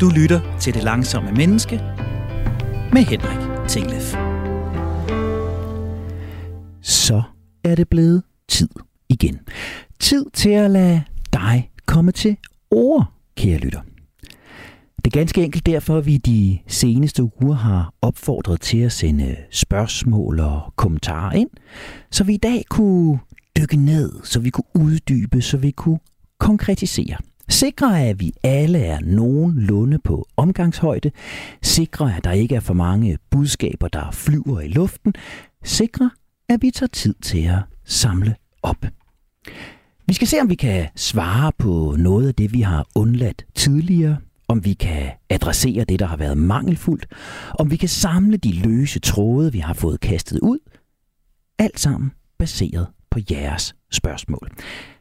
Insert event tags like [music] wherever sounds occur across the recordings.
Du lytter til Det Langsomme Menneske med Henrik Tinglef. Så er det blevet tid igen. Tid til at lade dig komme til ord, kære lytter. Det er ganske enkelt derfor, at vi de seneste uger har opfordret til at sende spørgsmål og kommentarer ind, så vi i dag kunne dykke ned, så vi kunne uddybe, så vi kunne konkretisere. Sikre, at vi alle er nogenlunde på omgangshøjde. Sikre, at der ikke er for mange budskaber, der flyver i luften. Sikre, at vi tager tid til at samle op. Vi skal se, om vi kan svare på noget af det, vi har undladt tidligere, om vi kan adressere det, der har været mangelfuldt, om vi kan samle de løse tråde, vi har fået kastet ud. Alt sammen baseret på jeres spørgsmål.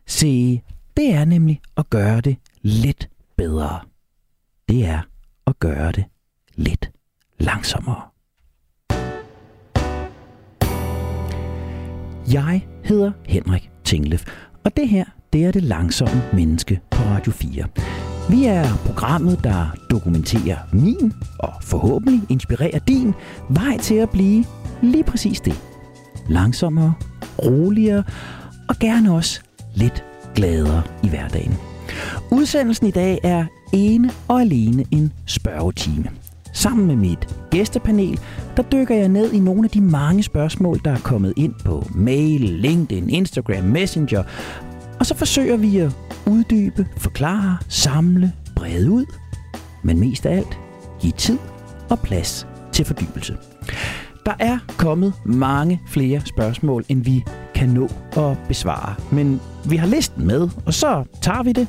Se, det er nemlig at gøre det lidt bedre. Det er at gøre det lidt langsommere. Jeg hedder Henrik Tinglef, og det her, det er det langsomme menneske på Radio 4. Vi er programmet, der dokumenterer min og forhåbentlig inspirerer din vej til at blive lige præcis det. Langsommere, roligere og gerne også lidt gladere i hverdagen. Udsendelsen i dag er ene og alene en spørgetime. Sammen med mit gæstepanel, der dykker jeg ned i nogle af de mange spørgsmål, der er kommet ind på mail, LinkedIn, Instagram, Messenger. Og så forsøger vi at uddybe, forklare, samle, brede ud. Men mest af alt, give tid og plads til fordybelse. Der er kommet mange flere spørgsmål, end vi kan nå at besvare. Men vi har listen med, og så tager vi det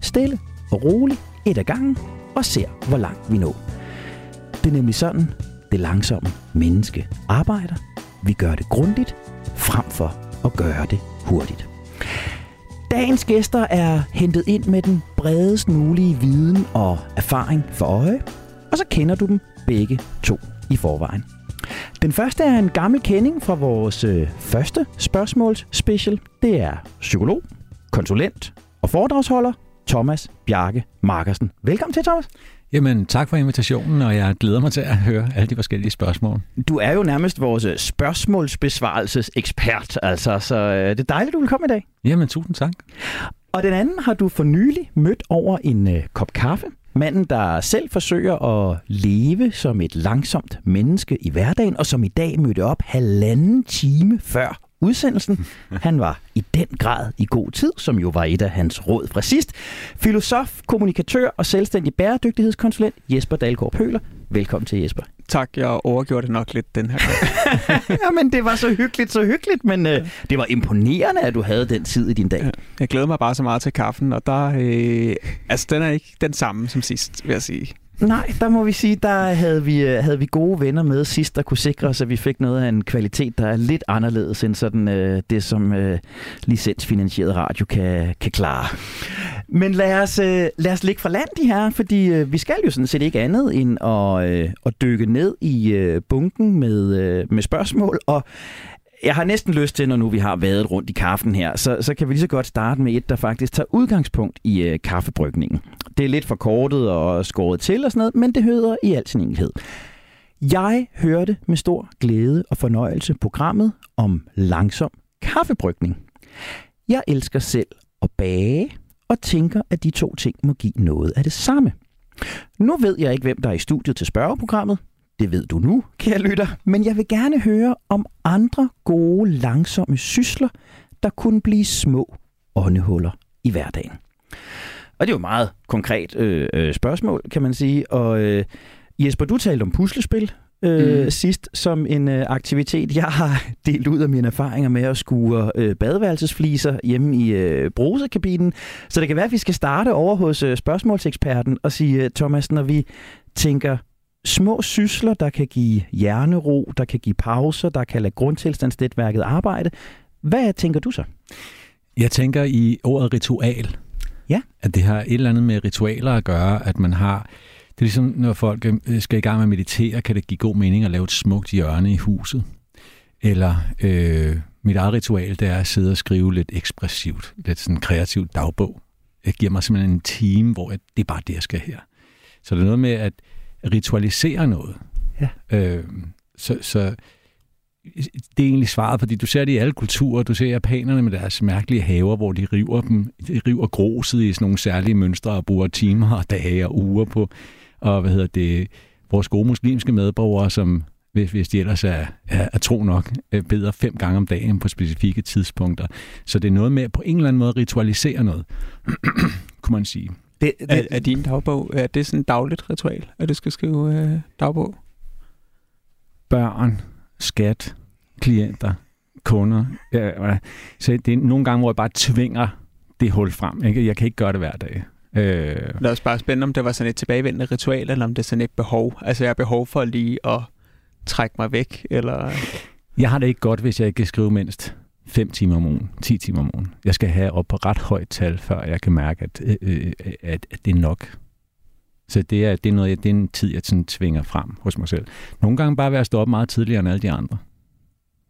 stille og roligt et ad gangen og ser, hvor langt vi når. Det er nemlig sådan, det langsomme menneske arbejder. Vi gør det grundigt, frem for at gøre det hurtigt. Dagens gæster er hentet ind med den bredest mulige viden og erfaring for øje, og så kender du dem begge to i forvejen. Den første er en gammel kending fra vores øh, første spørgsmålsspecial. Det er psykolog, konsulent og foredragsholder Thomas Bjarke Markersen. Velkommen til, Thomas. Jamen, tak for invitationen, og jeg glæder mig til at høre alle de forskellige spørgsmål. Du er jo nærmest vores spørgsmålsbesvarelsesekspert, altså, så øh, det er dejligt, du vil komme i dag. Jamen, tusind tak. Og den anden har du for nylig mødt over en øh, kop kaffe. Manden, der selv forsøger at leve som et langsomt menneske i hverdagen, og som i dag mødte op halvanden time før udsendelsen. [laughs] Han var i den grad i god tid, som jo var et af hans råd fra sidst. Filosof, kommunikatør og selvstændig bæredygtighedskonsulent Jesper Dalgaard Pøler. Velkommen til Jesper. Tak, jeg overgjorde det nok lidt den her gang. [laughs] ja, men det var så hyggeligt, så hyggeligt, men øh, det var imponerende, at du havde den tid i din dag. Jeg glæder mig bare så meget til kaffen, og der, øh, altså, den er ikke den samme som sidst, vil jeg sige. Nej, der må vi sige, der havde vi, øh, havde vi gode venner med sidst, der kunne sikre os, at vi fik noget af en kvalitet, der er lidt anderledes end sådan øh, det, som øh, licensfinansieret radio kan, kan klare. Men lad os, øh, lad os ligge fra land de her, fordi øh, vi skal jo sådan set ikke andet end at, øh, at dykke ned i øh, bunken med, øh, med spørgsmål, og jeg har næsten lyst til, når nu vi har været rundt i kaffen her, så, så kan vi lige så godt starte med et, der faktisk tager udgangspunkt i øh, kaffebrygningen. Det er lidt forkortet og skåret til og sådan noget, men det hører i al sin enkelhed. Jeg hørte med stor glæde og fornøjelse programmet om langsom kaffebrygning. Jeg elsker selv at bage og tænker, at de to ting må give noget af det samme. Nu ved jeg ikke, hvem der er i studiet til spørgeprogrammet. Det ved du nu, kære lytter. Men jeg vil gerne høre om andre gode, langsomme sysler, der kunne blive små åndehuller i hverdagen. Og det er jo et meget konkret øh, øh, spørgsmål, kan man sige. Og øh, Jesper, du talte om puslespil øh, mm. sidst som en øh, aktivitet. Jeg har [laughs] delt ud af mine erfaringer med at skure øh, badeværelsesfliser hjemme i øh, brusekabinen. Så det kan være, at vi skal starte over hos øh, spørgsmålseksperten og sige, øh, Thomas, når vi tænker små sysler, der kan give hjernero, der kan give pauser, der kan lade grundtilstandsnetværket arbejde. Hvad tænker du så? Jeg tænker i ordet ritual. Ja. At det har et eller andet med ritualer at gøre, at man har... Det er ligesom, når folk øh, skal i gang med at meditere, kan det give god mening at lave et smukt hjørne i huset. Eller øh, mit eget ritual, det er at sidde og skrive lidt ekspressivt, lidt sådan kreativt dagbog. jeg giver mig simpelthen en time, hvor jeg, det er bare det, jeg skal her. Så det er noget med at ritualisere noget. Ja. Øh, så, så det er egentlig svaret, fordi du ser det i alle kulturer. Du ser japanerne med deres mærkelige haver, hvor de river dem, de river gruset i sådan nogle særlige mønstre og bruger timer og dage og uger på. Og hvad hedder det, vores gode muslimske medborgere, som hvis, hvis de ellers er, er, er tro nok, øh, beder fem gange om dagen på specifikke tidspunkter. Så det er noget med på en eller anden måde at ritualisere noget, [clears throat] kunne man sige. Det, det, er, er din dagbog, er det sådan et dagligt ritual, at du skal skrive øh, dagbog? Børn, skat, klienter, kunder. Ja, så det er nogle gange, hvor jeg bare tvinger det hul frem. Ikke? Jeg kan ikke gøre det hver dag. Øh... Er også bare spændende, om det var sådan et tilbagevendende ritual, eller om det er sådan et behov. Altså, jeg har behov for lige at trække mig væk, eller... Jeg har det ikke godt, hvis jeg ikke kan skrive mindst 5 timer om ugen, 10 timer om ugen. Jeg skal have op på ret højt tal, før jeg kan mærke, at, øh, øh at, at det er nok. Så det er, det er, noget, det er en tid, jeg sådan tvinger frem hos mig selv. Nogle gange bare være at stå op meget tidligere end alle de andre.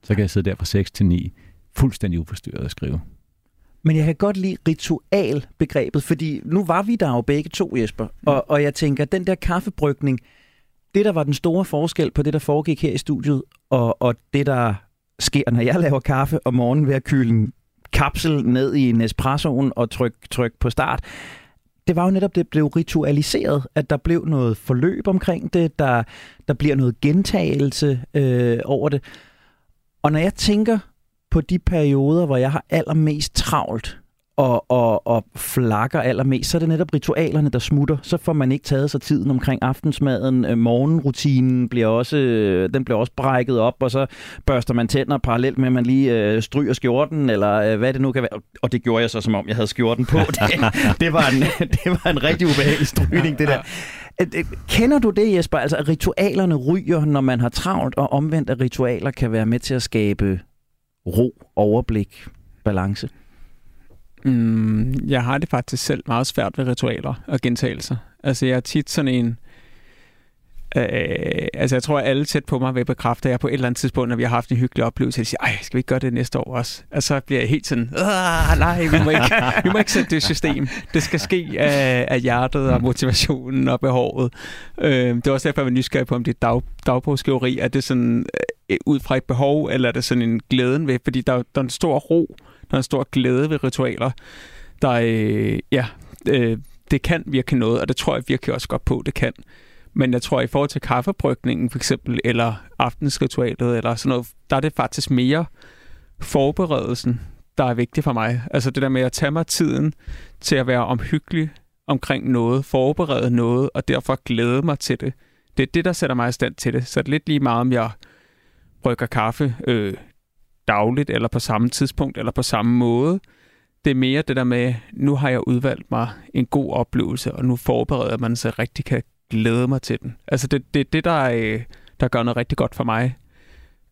Så kan jeg sidde der fra 6 til 9, fuldstændig uforstyrret og skrive. Men jeg kan godt lide ritualbegrebet, fordi nu var vi der jo begge to, Jesper. Og, og jeg tænker, den der kaffebrygning, det der var den store forskel på det, der foregik her i studiet, og, og det, der sker, når jeg laver kaffe om morgenen ved at kyle en kapsel ned i en espressoen og trykke tryk på start, det var jo netop, det blev ritualiseret, at der blev noget forløb omkring det, der, der bliver noget gentagelse øh, over det. Og når jeg tænker på de perioder, hvor jeg har allermest travlt, og, og, og flakker allermest, så er det netop ritualerne, der smutter. Så får man ikke taget sig tiden omkring aftensmaden. Øh, morgenrutinen bliver også, øh, den bliver også brækket op, og så børster man tænder parallelt med, at man lige øh, stryger skjorten, eller øh, hvad det nu kan være. Og det gjorde jeg så, som om jeg havde skjorten på. [laughs] Det, det, var, en, [laughs] det var en rigtig ubehagelig strygning, det der. Øh, kender du det, Jesper? Altså, at ritualerne ryger, når man har travlt, og omvendt, at ritualer kan være med til at skabe ro, overblik, balance? Mm, jeg har det faktisk selv meget svært ved ritualer og gentagelser. Altså jeg er tit sådan en... Øh, altså jeg tror, at alle tæt på mig vil bekræfte, at jeg på et eller andet tidspunkt, når vi har haft en hyggelig oplevelse, at siger, ej, skal vi ikke gøre det næste år også? Og så bliver jeg helt sådan, nej, vi må, ikke, vi må ikke sætte det system. Det skal ske af, af hjertet og motivationen og behovet. Øh, det er også derfor, jeg var nysgerrig på, om det er dag, dagbogsskriveri, Er det sådan Øh, ud fra et behov, eller er det sådan en glæden ved? Fordi der, der er en stor ro der er en stor glæde ved ritualer, der, øh, ja, øh, det kan virke noget, og det tror jeg virkelig også godt på, det kan. Men jeg tror, at i forhold til kaffebrygningen for eksempel, eller aftensritualet, eller sådan noget, der er det faktisk mere forberedelsen, der er vigtig for mig. Altså det der med at tage mig tiden til at være omhyggelig omkring noget, forberede noget, og derfor glæde mig til det. Det er det, der sætter mig i stand til det. Så det er lidt lige meget, om jeg brygger kaffe øh, dagligt, eller på samme tidspunkt, eller på samme måde. Det er mere det der med, nu har jeg udvalgt mig en god oplevelse, og nu forbereder man sig rigtig kan glæde mig til den. Altså det er det, det, der, øh, der gør noget rigtig godt for mig,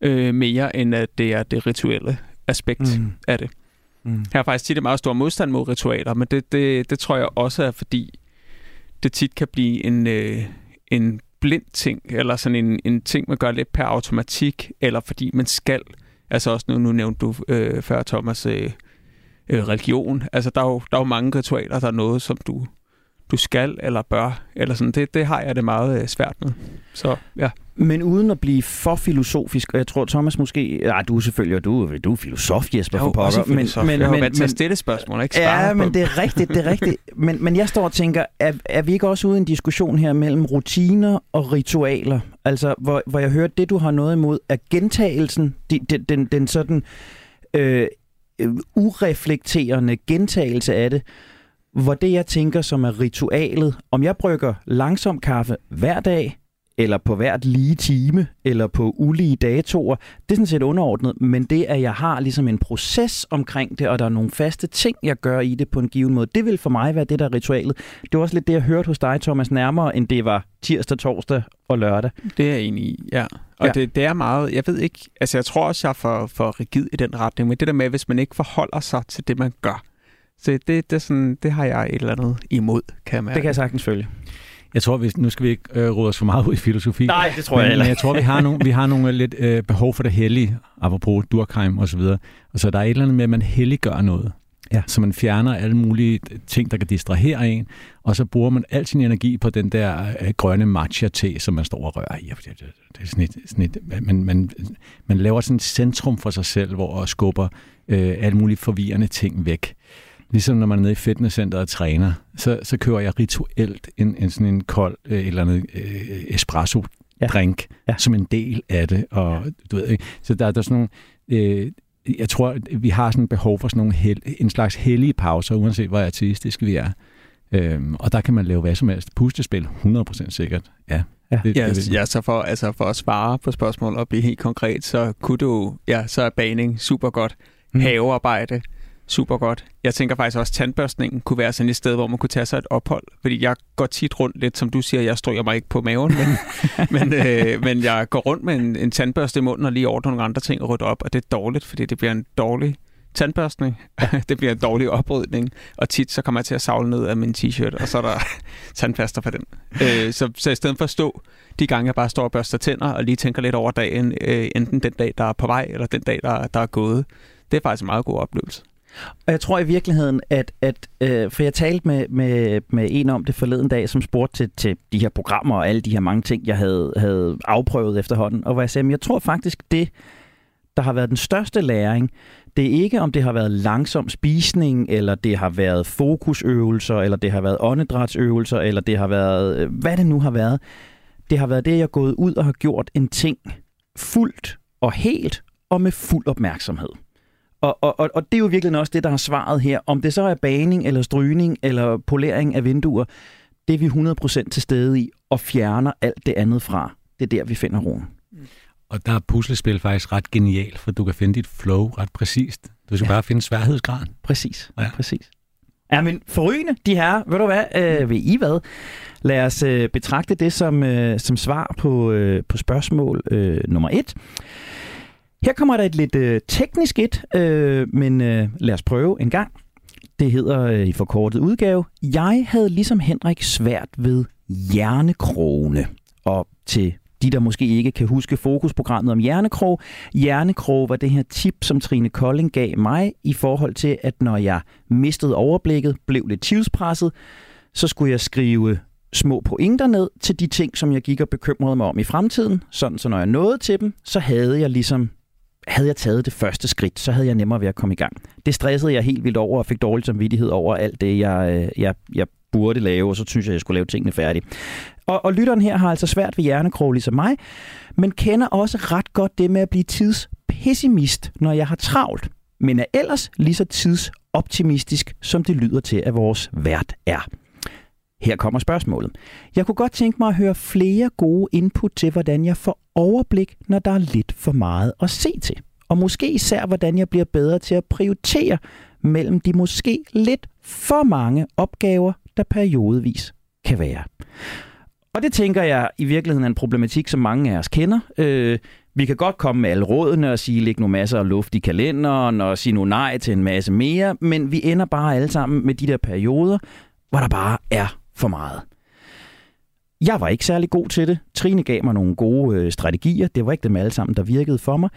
øh, mere end at det er det rituelle aspekt mm. af det. Mm. Jeg har faktisk tit et meget stor modstand mod ritualer, men det, det, det tror jeg også er, fordi det tit kan blive en, øh, en blind ting, eller sådan en, en ting, man gør lidt per automatik, eller fordi man skal. Altså også nu, nu nævnte du øh, før, Thomas, øh, øh, religion. Altså der er, jo, der er jo mange ritualer, der er noget, som du, du skal eller bør. Eller sådan. Det, det har jeg det meget øh, svært med. Så ja. Men uden at blive for filosofisk, og jeg tror, Thomas måske... Nej, du er selvfølgelig, du, du er filosof, Jesper, for pokker. Men, men, men, til at stille spørgsmål, ikke Ja, men det er rigtigt, det er rigtigt. [laughs] Men, men jeg står og tænker, er, er vi ikke også ude i en diskussion her mellem rutiner og ritualer? Altså, hvor, hvor jeg hørte, det du har noget imod, er gentagelsen, den, den, den sådan øh, ureflekterende gentagelse af det, hvor det, jeg tænker, som er ritualet, om jeg brygger langsom kaffe hver dag, eller på hvert lige time, eller på ulige datoer. Det er sådan set underordnet, men det, at jeg har ligesom en proces omkring det, og der er nogle faste ting, jeg gør i det på en given måde, det vil for mig være det, der er ritualet. Det var også lidt det, jeg hørte hos dig, Thomas, nærmere, end det var tirsdag, torsdag og lørdag. Det er jeg enig i, ja. Og ja. Det, det er meget, jeg ved ikke, altså jeg tror også, jeg er for, for rigid i den retning, men det der med, hvis man ikke forholder sig til det, man gør, så det, det, sådan, det har jeg et eller andet imod, kan jeg mærke. Det kan jeg sagtens følge. Jeg tror, vi, nu skal vi ikke øh, råde os for meget ud i filosofi. Nej, det tror jeg heller Men jeg tror, vi har nogle, vi har nogle lidt øh, behov for det hellige, apropos Durkheim og så videre. Og så der er et eller andet med, at man helliggør noget. Ja. Så man fjerner alle mulige ting, der kan distrahere en, og så bruger man al sin energi på den der øh, grønne matcha-te, som man står og rører i. Det, det, det er sådan et, sådan et, man, man, man laver sådan et centrum for sig selv, hvor man skubber øh, alle mulige forvirrende ting væk. Ligesom når man er nede i fitnesscenteret og træner, så, så kører jeg rituelt en, en sådan en kold øh, eller andet øh, espresso drink ja. Ja. som en del af det. Og, du ved, så der, der er sådan nogle... Øh, jeg tror, at vi har sådan et behov for sådan nogle hel, en slags hellige pauser, uanset hvor artistiske vi er. Øhm, og der kan man lave hvad som helst. Pustespil, 100% sikkert. Ja. Ja, det, ja, det, ja så, for, altså for at svare på spørgsmålet og blive helt konkret, så kunne du, ja, så er baning super godt. Mm. Havearbejde, super godt. Jeg tænker faktisk også, at tandbørstningen kunne være sådan et sted, hvor man kunne tage sig et ophold. Fordi jeg går tit rundt lidt, som du siger, jeg stryger mig ikke på maven, men, [laughs] men, øh, men jeg går rundt med en, en tandbørste i munden og lige ordner nogle andre ting og rydder op, og det er dårligt, fordi det bliver en dårlig tandbørstning. [laughs] det bliver en dårlig oprydning, og tit så kommer jeg til at savle ned af min t-shirt, og så er der [laughs] tandpaster på den. Øh, så, så i stedet for at stå de gange, jeg bare står og børster tænder og lige tænker lidt over dagen, øh, enten den dag, der er på vej, eller den dag, der, der er gået, det er faktisk en meget god oplevelse. Og jeg tror i virkeligheden, at, at øh, for jeg talte med, med, med en om det forleden dag, som spurgte til, til de her programmer og alle de her mange ting, jeg havde, havde afprøvet efterhånden, og hvor jeg sagde, jeg tror faktisk, det, der har været den største læring, det er ikke, om det har været langsom spisning, eller det har været fokusøvelser, eller det har været åndedrætsøvelser, eller det har været, øh, hvad det nu har været. Det har været det, jeg er gået ud og har gjort en ting fuldt og helt, og med fuld opmærksomhed. Og, og, og, og det er jo virkelig også det, der har svaret her. Om det så er baning, eller strygning, eller polering af vinduer, det er vi 100% til stede i, og fjerner alt det andet fra. Det er der, vi finder roen. Og der er puslespil faktisk ret genialt, for du kan finde dit flow ret præcist. Du skal ja. bare finde sværhedsgraden. Præcis, ja. præcis. Ja, men forrygende, de her. Ved du hvad, øh, ved I hvad? Lad os øh, betragte det som, øh, som svar på, øh, på spørgsmål øh, nummer et. Her kommer der et lidt øh, teknisk et, øh, men øh, lad os prøve en gang. Det hedder øh, i forkortet udgave, jeg havde ligesom Henrik svært ved hjernekrone. Og til de, der måske ikke kan huske fokusprogrammet om hjernekrog. Hjernekrog var det her tip, som Trine Kolding gav mig i forhold til, at når jeg mistede overblikket, blev lidt tidspresset, så skulle jeg skrive små pointer ned til de ting, som jeg gik og bekymrede mig om i fremtiden. Sådan, så når jeg nåede til dem, så havde jeg ligesom havde jeg taget det første skridt, så havde jeg nemmere ved at komme i gang. Det stressede jeg helt vildt over og fik dårlig samvittighed over alt det, jeg, øh, jeg, jeg burde lave, og så synes jeg, jeg skulle lave tingene færdigt. Og, og lytteren her har altså svært ved hjernekrog ligesom mig, men kender også ret godt det med at blive tidspessimist, når jeg har travlt, men er ellers lige så tidsoptimistisk, som det lyder til, at vores vært er. Her kommer spørgsmålet. Jeg kunne godt tænke mig at høre flere gode input til, hvordan jeg får overblik, når der er lidt for meget at se til. Og måske især, hvordan jeg bliver bedre til at prioritere mellem de måske lidt for mange opgaver, der periodevis kan være. Og det tænker jeg i virkeligheden er en problematik, som mange af os kender. Øh, vi kan godt komme med alle rådene og sige, læg nu masser af luft i kalenderen og sige nu nej til en masse mere, men vi ender bare alle sammen med de der perioder, hvor der bare er for meget. Jeg var ikke særlig god til det. Trine gav mig nogle gode øh, strategier. Det var ikke dem alle sammen, der virkede for mig.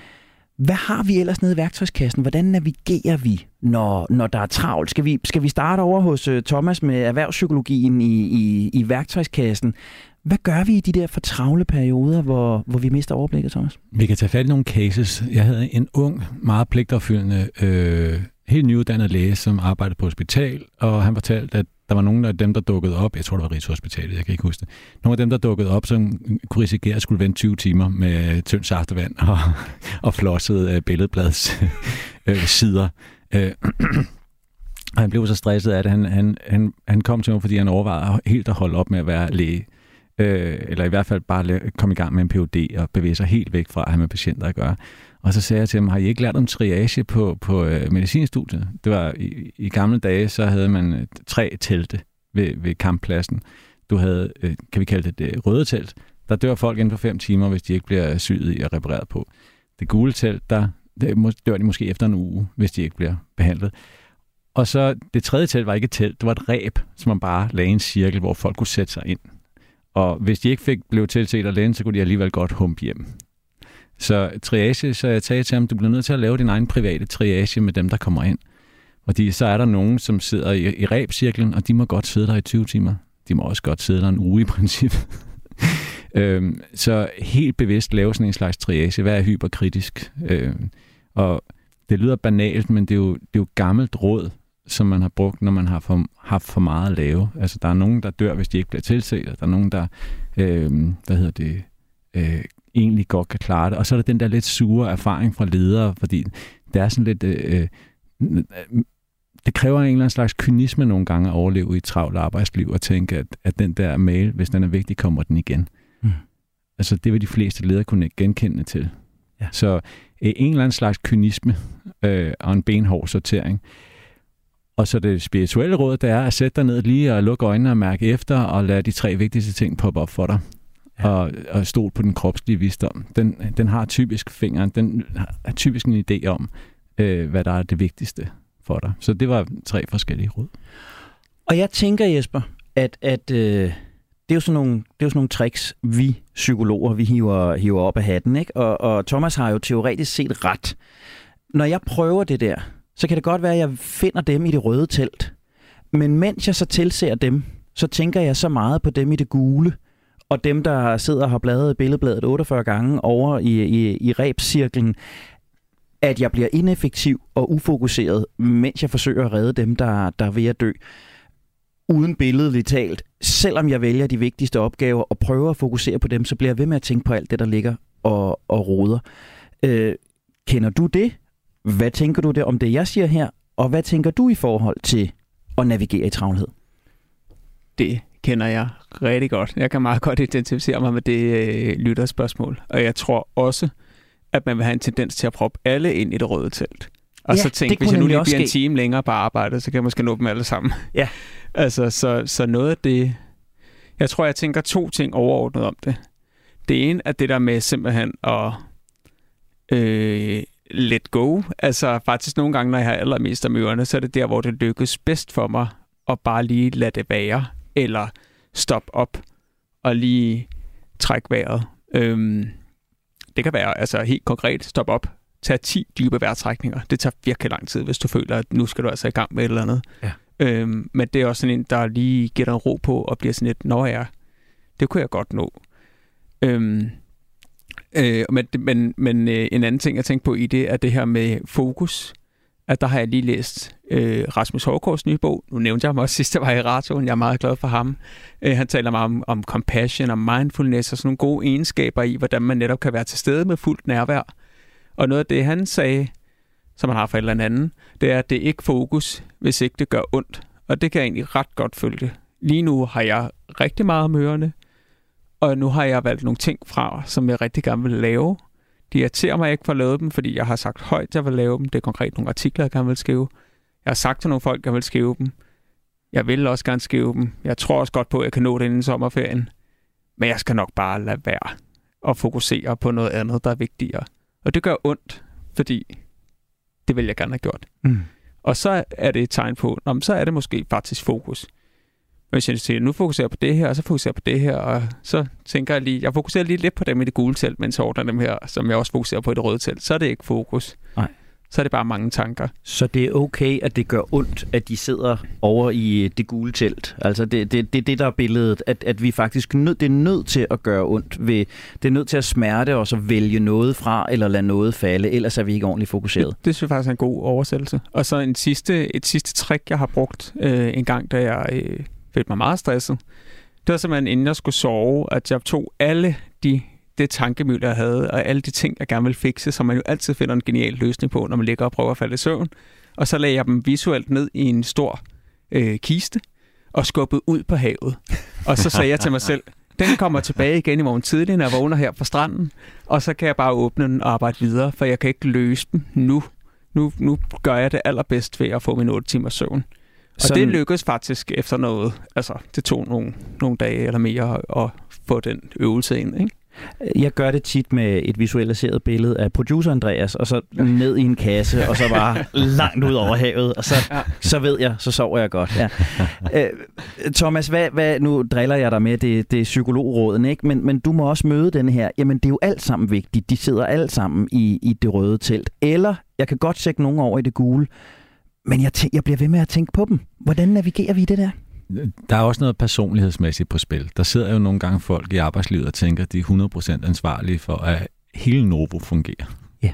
Hvad har vi ellers nede i værktøjskassen? Hvordan navigerer vi, når, når der er travlt? Skal vi, skal vi starte over hos øh, Thomas med erhvervspsykologien i, i, i værktøjskassen? Hvad gør vi i de der for travle perioder, hvor, hvor vi mister overblikket, Thomas? Vi kan tage fat i nogle cases. Jeg havde en ung, meget pligtopfyldende, øh, helt nyuddannet læge, som arbejdede på hospital, og han fortalte, at der var nogle af dem, der dukkede op, jeg tror, det var Rigshospitalet, jeg kan ikke huske det, nogle af dem, der dukkede op, som kunne risikere at skulle vente 20 timer med tyndt saftevand [laughs] og, og flossede øh, billedblads [laughs] øh, sider. Øh, [clears throat] og han blev så stresset af det. Han, han, han, han kom til mig, fordi han overvejede helt at holde op med at være læge. Øh, eller i hvert fald bare komme i gang med en PhD og bevæge sig helt væk fra at have med patienter at gøre. Og så sagde jeg til ham, har I ikke lært om triage på, på øh, medicinstudiet? Det var i, i gamle dage, så havde man øh, tre telte ved, ved kamppladsen. Du havde, øh, kan vi kalde det det røde telt. Der dør folk inden for fem timer, hvis de ikke bliver syet i og repareret på. Det gule telt, der dør de måske efter en uge, hvis de ikke bliver behandlet. Og så det tredje telt var ikke et telt, det var et ræb, som man bare lagde en cirkel, hvor folk kunne sætte sig ind. Og hvis de ikke fik blev tilset alene, så kunne de alligevel godt humpe hjem. Så triage, så jeg sagde til ham, du bliver nødt til at lave din egen private triage med dem, der kommer ind. Og så er der nogen, som sidder i, i rebcirklen, og de må godt sidde der i 20 timer. De må også godt sidde der en uge i princippet. [laughs] øhm, så helt bevidst lave sådan en slags triage. Hvad er hyperkritisk? Øhm, og det lyder banalt, men det er, jo, det er jo gammelt råd, som man har brugt, når man har for, haft for meget at lave. Altså, der er nogen, der dør, hvis de ikke bliver tilset, og der er nogen, der øh, hvad hedder det, øh, egentlig godt kan klare det. Og så er der den der lidt sure erfaring fra ledere, fordi det er sådan lidt... Øh, øh, det kræver en eller anden slags kynisme nogle gange at overleve i et travlt arbejdsliv og tænke, at, at den der mail, hvis den er vigtig, kommer den igen. Mm. Altså, det vil de fleste ledere kunne genkende til. Ja. Så øh, en eller anden slags kynisme øh, og en benhård sortering. Og så det spirituelle råd, det er at sætte dig ned lige og lukke øjnene og mærke efter, og lade de tre vigtigste ting poppe op for dig. Ja. Og, og stol på den kropslige visdom. Den, den har typisk fingeren, den har typisk en idé om, øh, hvad der er det vigtigste for dig. Så det var tre forskellige råd. Og jeg tænker, Jesper, at, at øh, det, er jo sådan nogle, det er jo sådan nogle tricks, vi psykologer, vi hiver, hiver op af hatten. Ikke? Og, og Thomas har jo teoretisk set ret. Når jeg prøver det der, så kan det godt være, at jeg finder dem i det røde telt. Men mens jeg så tilser dem, så tænker jeg så meget på dem i det gule, og dem, der sidder og har bladret billedbladet 48 gange over i, i, i rebscirklen, at jeg bliver ineffektiv og ufokuseret, mens jeg forsøger at redde dem, der, der er ved at dø. Uden billedligt talt, selvom jeg vælger de vigtigste opgaver og prøver at fokusere på dem, så bliver jeg ved med at tænke på alt det, der ligger og, og roder. Øh, kender du det? Hvad tænker du det om det, jeg siger her? Og hvad tænker du i forhold til at navigere i travlhed? Det kender jeg rigtig godt. Jeg kan meget godt identificere mig med det øh, lytterspørgsmål. Og jeg tror også, at man vil have en tendens til at proppe alle ind i det røde telt. Og ja, så tænke, hvis jeg nu lige bliver en time længere på arbejde, så kan jeg måske nå dem alle sammen. Ja. [laughs] altså, så, så noget af det... Jeg tror, jeg tænker to ting overordnet om det. Det ene er det der med simpelthen at øh, let go. Altså faktisk nogle gange, når jeg har allermest af møderne, så er det der, hvor det lykkes bedst for mig at bare lige lade det være, eller stoppe op og lige trække vejret. Øhm, det kan være altså helt konkret, stop op, tag 10 dybe vejrtrækninger. Det tager virkelig lang tid, hvis du føler, at nu skal du altså i gang med et eller andet. Ja. Øhm, men det er også sådan en, der lige giver dig en ro på og bliver sådan lidt, når jeg, det kunne jeg godt nå. Øhm, Øh, men men, men øh, en anden ting, jeg tænkte på i det, er det her med fokus. At der har jeg lige læst øh, Rasmus Hårgaards nye bog. Nu nævnte jeg ham også sidst, jeg var i radioen. Jeg er meget glad for ham. Øh, han taler meget om, om compassion og mindfulness og sådan nogle gode egenskaber i, hvordan man netop kan være til stede med fuldt nærvær. Og noget af det, han sagde, som han har for et eller andet, det er, at det er ikke fokus, hvis ikke det gør ondt. Og det kan jeg egentlig ret godt følge. Lige nu har jeg rigtig meget om ørerne. Og nu har jeg valgt nogle ting fra, som jeg rigtig gerne vil lave. De irriterer mig ikke for at lave dem, fordi jeg har sagt højt, at jeg vil lave dem. Det er konkret nogle artikler, jeg gerne vil skrive. Jeg har sagt til nogle folk, at jeg vil skrive dem. Jeg vil også gerne skrive dem. Jeg tror også godt på, at jeg kan nå det inden sommerferien. Men jeg skal nok bare lade være og fokusere på noget andet, der er vigtigere. Og det gør ondt, fordi det vil jeg gerne have gjort. Mm. Og så er det et tegn på, at så er det måske faktisk fokus hvis jeg siger, nu fokuserer jeg på det her, og så fokuserer jeg på det her, og så tænker jeg lige, jeg fokuserer lige lidt på dem i det gule telt, men så ordner dem her, som jeg også fokuserer på i det røde telt. Så er det ikke fokus. Nej. Så er det bare mange tanker. Så det er okay, at det gør ondt, at de sidder over i det gule telt? Altså det, det, det er det, der er billedet, at, at vi faktisk nød, det er nødt til at gøre ondt. Ved, det er nødt til at smerte og så vælge noget fra, eller lade noget falde, ellers er vi ikke ordentligt fokuseret. Det, det synes jeg faktisk er en god oversættelse. Og så en sidste, et sidste trick, jeg har brugt øh, en gang, da jeg... Øh, følte mig meget stresset. Det var simpelthen, inden jeg skulle sove, at jeg tog alle de det tankemøl, jeg havde, og alle de ting, jeg gerne ville fikse, som man jo altid finder en genial løsning på, når man ligger og prøver at falde i søvn. Og så lagde jeg dem visuelt ned i en stor øh, kiste og skubbede ud på havet. Og så sagde jeg til mig selv, den kommer tilbage igen i morgen tidlig, når jeg vågner her på stranden, og så kan jeg bare åbne den og arbejde videre, for jeg kan ikke løse dem nu. Nu, nu gør jeg det allerbedst ved at få min 8 timers søvn. Og Sådan... det lykkedes faktisk efter noget, altså det tog nogle, nogle dage eller mere at få den øvelse ind, ikke? Jeg gør det tit med et visualiseret billede af producer Andreas, og så ned i en kasse, og så bare langt ud over havet, og så, ja. så ved jeg, så sover jeg godt. Ja. [laughs] Øh, Thomas, hvad, hvad, nu driller jeg dig med det, det psykologråden, ikke? Men, men du må også møde den her. Jamen, det er jo alt sammen vigtigt. De sidder alt sammen i, i det røde telt. Eller, jeg kan godt sætte nogen over i det gule, men jeg, tæ- jeg bliver ved med at tænke på dem. Hvordan navigerer vi det der? Der er også noget personlighedsmæssigt på spil. Der sidder jo nogle gange folk i arbejdslivet og tænker, at de er 100% ansvarlige for, at hele Novo fungerer. Ja.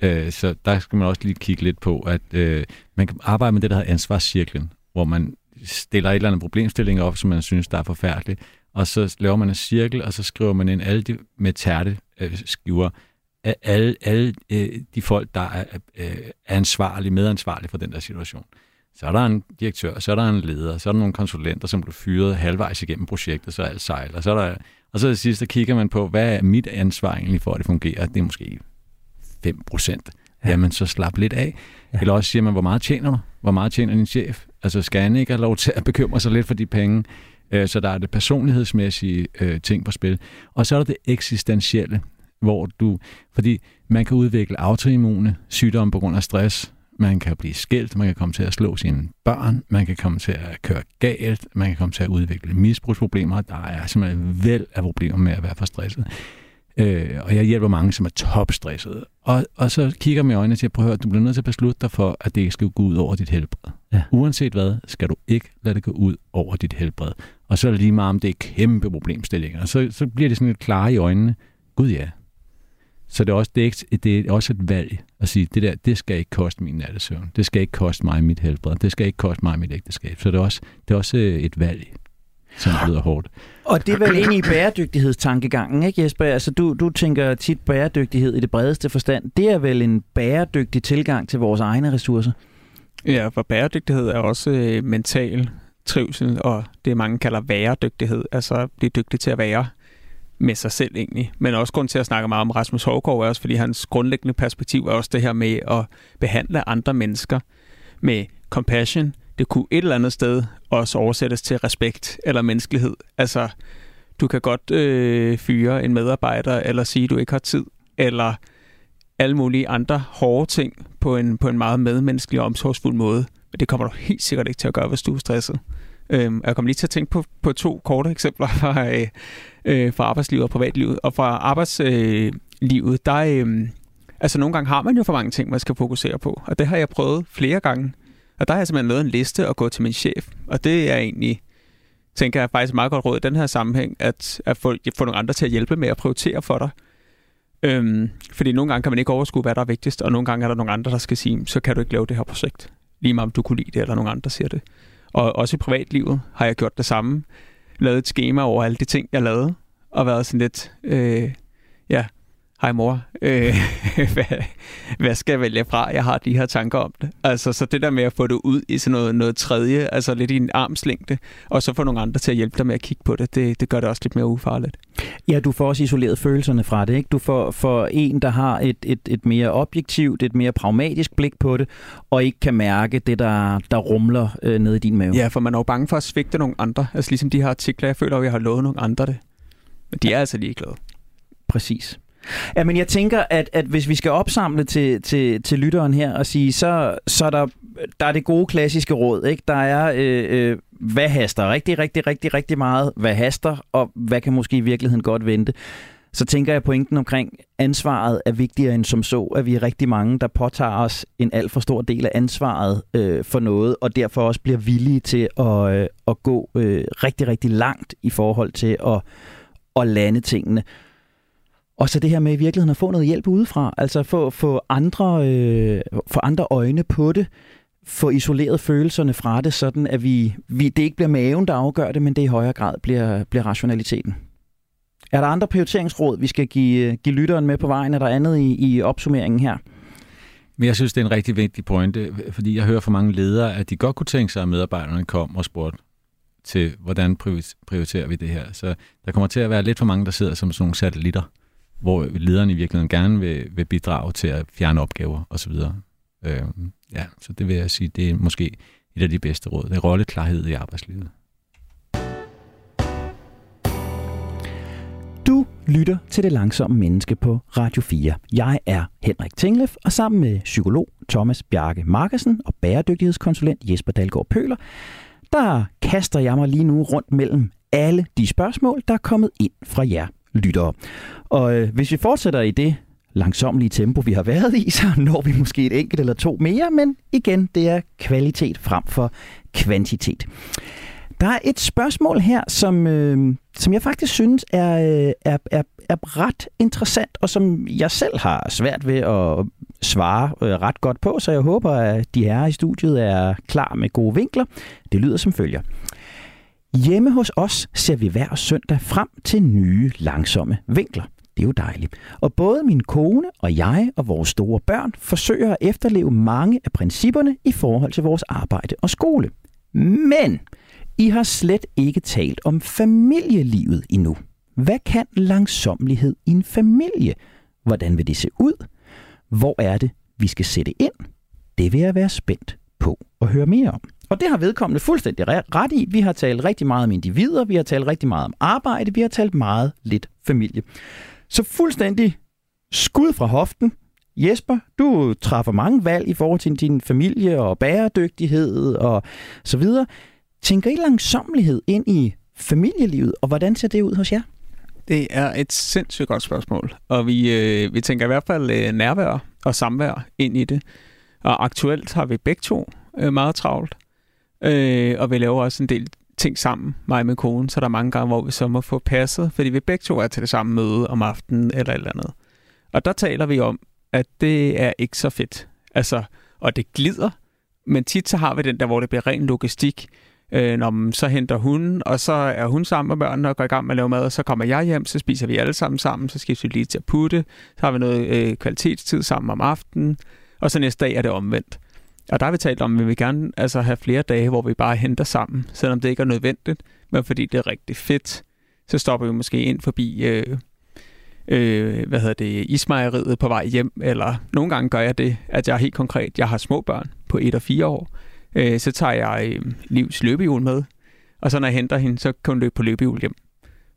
Øh, så der skal man også lige kigge lidt på, at øh, man kan arbejde med det, der hedder ansvarscirklen, hvor man stiller et eller andet problemstilling op, som man synes, der er forfærdeligt, og så laver man en cirkel, og så skriver man ind alle de med tærte øh, skiver, alle, alle øh, de folk, der er, øh, ansvarlige, medansvarlige for den der situation. Så er der en direktør, så er der en leder, så er der nogle konsulenter, som blev fyret halvvejs igennem projektet, så alt sejler. Så er der, og så til sidst, der kigger man på, hvad er mit ansvar egentlig for, at det fungerer? Det er måske 5 procent. Ja. Jamen, så slap lidt af. Ja. Eller også siger man, hvor meget tjener du? Hvor meget tjener din chef? Altså, skal han ikke have lov til at bekymre sig lidt for de penge? Øh, så der er det personlighedsmæssige øh, ting på spil. Og så er der det eksistentielle, hvor du... Fordi man kan udvikle autoimmune sygdomme på grund af stress. Man kan blive skilt, man kan komme til at slå sine børn, man kan komme til at køre galt, man kan komme til at udvikle misbrugsproblemer. Der er simpelthen væld af problemer med at være for stresset. Øh, og jeg hjælper mange, som er topstressede. Og, og så kigger jeg i øjnene og siger, prøv at høre, du bliver nødt til at beslutte dig for, at det ikke skal gå ud over dit helbred. Ja. Uanset hvad, skal du ikke lade det gå ud over dit helbred. Og så er det lige meget, om det er kæmpe problemstillinger. Så, så bliver det sådan lidt klare i øjnene. Gud ja. Så det er, også, det, er ikke, det er også et valg at sige, det der, det skal ikke koste min nattesøvn. Det skal ikke koste mig mit helbred. Det skal ikke koste mig mit ægteskab. Så det er også, det er også et valg som lyder hårdt. Og det er vel egentlig i bæredygtighedstankegangen, ikke Jesper? Altså du, du tænker tit bæredygtighed i det bredeste forstand. Det er vel en bæredygtig tilgang til vores egne ressourcer? Ja, for bæredygtighed er også øh, mental trivsel, og det mange kalder væredygtighed, altså blive dygtig til at være med sig selv egentlig. Men også grund til at snakke meget om Rasmus Hågaard er også, fordi hans grundlæggende perspektiv er også det her med at behandle andre mennesker med compassion, det kunne et eller andet sted også oversættes til respekt eller menneskelighed. Altså, du kan godt øh, fyre en medarbejder, eller sige, at du ikke har tid, eller alle mulige andre hårde ting på en, på en meget medmenneskelig og omsorgsfuld måde. Men det kommer du helt sikkert ikke til at gøre, hvis du er stresset. Øhm, jeg kommer lige til at tænke på, på to korte eksempler fra, øh, øh, fra arbejdslivet og privatlivet. Og fra arbejdslivet, øh, der øh, altså nogle gange har man jo for mange ting, man skal fokusere på. Og det har jeg prøvet flere gange. Og der har jeg simpelthen lavet en liste og gå til min chef. Og det er egentlig, tænker jeg faktisk meget godt råd i den her sammenhæng, at, at få, få nogle andre til at hjælpe med at prioritere for dig. Øhm, fordi nogle gange kan man ikke overskue, hvad der er vigtigst, og nogle gange er der nogle andre, der skal sige, så kan du ikke lave det her projekt. Lige meget om du kunne lide det, eller nogle andre siger det. Og også i privatlivet har jeg gjort det samme. Lavet et schema over alle de ting, jeg lavede, og været sådan lidt, øh, ja, hej mor, øh, [laughs] hvad, hvad skal jeg vælge fra? Jeg har de her tanker om det. Altså, så det der med at få det ud i sådan noget, noget tredje, altså lidt i en armslængde, og så få nogle andre til at hjælpe dig med at kigge på det, det, det gør det også lidt mere ufarligt. Ja, du får også isoleret følelserne fra det, ikke? Du får for en, der har et, et, et mere objektivt, et mere pragmatisk blik på det, og ikke kan mærke det, der, der rumler øh, nede i din mave. Ja, for man er jo bange for at svigte nogle andre. Altså ligesom de her artikler, jeg føler, at jeg har lovet nogle andre det. Men de er altså ligeglade. Præcis. Ja, men jeg tænker, at, at hvis vi skal opsamle til, til, til lytteren her og sige, så, så er der, der er det gode klassiske råd. Ikke? Der er, øh, øh, hvad haster rigtig, rigtig, rigtig, rigtig meget? Hvad haster, og hvad kan måske i virkeligheden godt vente? Så tænker jeg pointen omkring ansvaret er vigtigere end som så, at vi er rigtig mange, der påtager os en alt for stor del af ansvaret øh, for noget, og derfor også bliver villige til at, øh, at gå øh, rigtig, rigtig langt i forhold til at, at lande tingene. Og så det her med i virkeligheden at få noget hjælp udefra, altså få, få, andre, øh, få andre øjne på det, få isoleret følelserne fra det, sådan at vi, vi, det ikke bliver maven, der afgør det, men det i højere grad bliver, bliver rationaliteten. Er der andre prioriteringsråd, vi skal give, øh, give lytteren med på vejen? Er der andet i, i opsummeringen her? Men jeg synes, det er en rigtig vigtig pointe, fordi jeg hører fra mange ledere, at de godt kunne tænke sig, at medarbejderne kom og spurgte til, hvordan prioriterer vi det her. Så der kommer til at være lidt for mange, der sidder som sådan nogle satellitter hvor lederen i virkeligheden gerne vil, vil bidrage til at fjerne opgaver osv. Øh, ja, så det vil jeg sige, det er måske et af de bedste råd. Det er rolleklarhed i arbejdslivet. Du lytter til Det Langsomme Menneske på Radio 4. Jeg er Henrik Tinglef, og sammen med psykolog Thomas Bjarke Markersen og bæredygtighedskonsulent Jesper Dalgaard Pøler, der kaster jeg mig lige nu rundt mellem alle de spørgsmål, der er kommet ind fra jer lyttere. Og øh, hvis vi fortsætter i det langsomlige tempo, vi har været i, [laughs] så når vi måske et enkelt eller to mere, men igen, det er kvalitet frem for kvantitet. Der er et spørgsmål her, som, øh, som jeg faktisk synes er, øh, er, er, er ret interessant, og som jeg selv har svært ved at svare øh, ret godt på, så jeg håber, at de her i studiet er klar med gode vinkler. Det lyder som følger. Hjemme hos os ser vi hver søndag frem til nye, langsomme vinkler. Det er jo dejligt. Og både min kone og jeg og vores store børn forsøger at efterleve mange af principperne i forhold til vores arbejde og skole. Men I har slet ikke talt om familielivet endnu. Hvad kan langsomlighed i en familie? Hvordan vil det se ud? Hvor er det, vi skal sætte ind? Det vil jeg være spændt på at høre mere om. Og det har vedkommende fuldstændig ret i. Vi har talt rigtig meget om individer, vi har talt rigtig meget om arbejde, vi har talt meget lidt familie. Så fuldstændig skud fra hoften. Jesper, du træffer mange valg i forhold til din familie og bæredygtighed og så videre. Tænker I langsomlighed ind i familielivet, og hvordan ser det ud hos jer? Det er et sindssygt godt spørgsmål, og vi, øh, vi tænker i hvert fald øh, nærvær og samvær ind i det. Og aktuelt har vi begge to øh, meget travlt, øh, og vi laver også en del ting sammen, mig og min kone, så der er mange gange, hvor vi så må få passet, fordi vi begge to er til det samme møde om aftenen eller et eller andet. Og der taler vi om, at det er ikke så fedt. Altså, og det glider, men tit så har vi den der, hvor det bliver ren logistik. Øh, når man så henter hun, og så er hun sammen med børnene og går i gang med at lave mad, og så kommer jeg hjem, så spiser vi alle sammen sammen, så skifter vi lige til at putte, så har vi noget øh, kvalitetstid sammen om aftenen, og så næste dag er det omvendt. Og der har vi talt om, at vi vil gerne altså, have flere dage, hvor vi bare henter sammen, selvom det ikke er nødvendigt, men fordi det er rigtig fedt, så stopper vi måske ind forbi øh, øh, hvad hedder det, ismejeriet på vej hjem, eller nogle gange gør jeg det, at jeg helt konkret, jeg har små børn på 1 og 4 år, øh, så tager jeg øh, Livs løbehjul med, og så når jeg henter hende, så kan hun løbe på løbehjul hjem.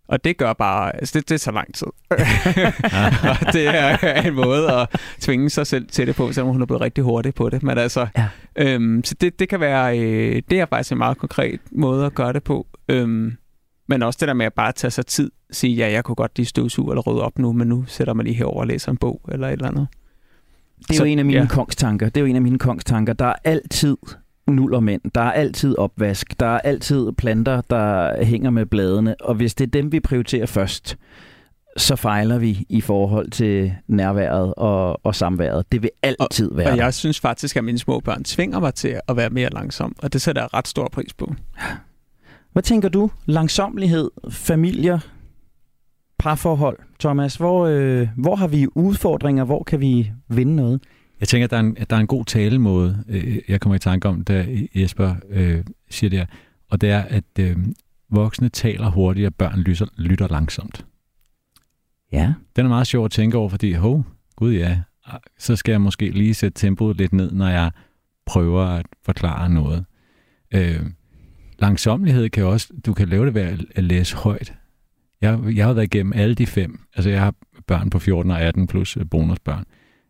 Og det gør bare, altså det, det tager lang tid. [laughs] og det er en måde at tvinge sig selv til det på, selvom hun er blevet rigtig hurtig på det. Men altså, ja. øhm, så det, det kan være, øh, det er faktisk en meget konkret måde at gøre det på. Øhm, men også det der med at bare tage sig tid, sige, ja, jeg kunne godt lige støvsuge eller rydde op nu, men nu sætter man lige herover og læser en bog eller et eller andet. Det er så, jo en af mine ja. kongstanker. Det er jo en af mine kongstanker. Der er altid mænd. Der er altid opvask. Der er altid planter, der hænger med bladene. Og hvis det er dem, vi prioriterer først, så fejler vi i forhold til nærværet og, og samværet. Det vil altid og, være Og jeg synes faktisk, at mine små børn tvinger mig til at være mere langsom, og det sætter jeg ret stor pris på. Hvad tænker du? Langsomlighed, familier, parforhold, Thomas. Hvor, øh, hvor har vi udfordringer? Hvor kan vi vinde noget? Jeg tænker, at der er en, at der er en god talemåde, øh, jeg kommer i tanke om, da Jesper øh, siger det her, og det er, at øh, voksne taler hurtigt, og børn lytter, lytter langsomt. Ja. Den er meget sjov at tænke over, fordi, hov, gud ja, så skal jeg måske lige sætte tempoet lidt ned, når jeg prøver at forklare noget. Øh, langsomlighed kan også, du kan lave det ved at læse højt. Jeg, jeg har været igennem alle de fem. Altså, jeg har børn på 14 og 18 plus bonusbørn.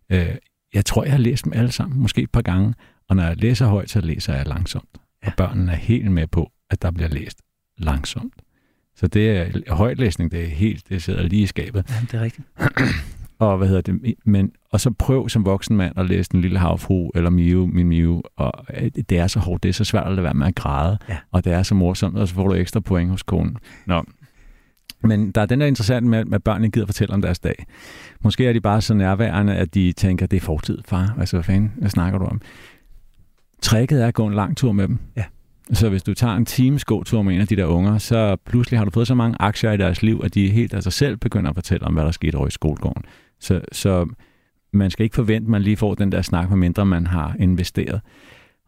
Øh, jeg tror, jeg har læst dem alle sammen, måske et par gange. Og når jeg læser højt, så læser jeg langsomt. Ja. Og børnene er helt med på, at der bliver læst langsomt. Så det er højtlæsning, det er helt, det sidder lige i skabet. Ja, det er rigtigt. [clears throat] og hvad hedder det, men, og så prøv som voksen mand at læse Den Lille Havfru, eller Miu, Min Miu, og øh, det er så hårdt, det er så svært at lade være med at græde, ja. og det er så morsomt, og så får du ekstra point hos konen. Nå, men der er den der interessant med, at børnene gider fortælle om deres dag. Måske er de bare så nærværende, at de tænker, det er fortid, far. Altså, hvad fanden, hvad snakker du om? Tricket er at gå en lang tur med dem. Ja. Så hvis du tager en times gåtur med en af de der unger, så pludselig har du fået så mange aktier i deres liv, at de helt af sig selv begynder at fortælle om, hvad der skete over i skolegården. Så, så man skal ikke forvente, at man lige får den der snak, medmindre man har investeret.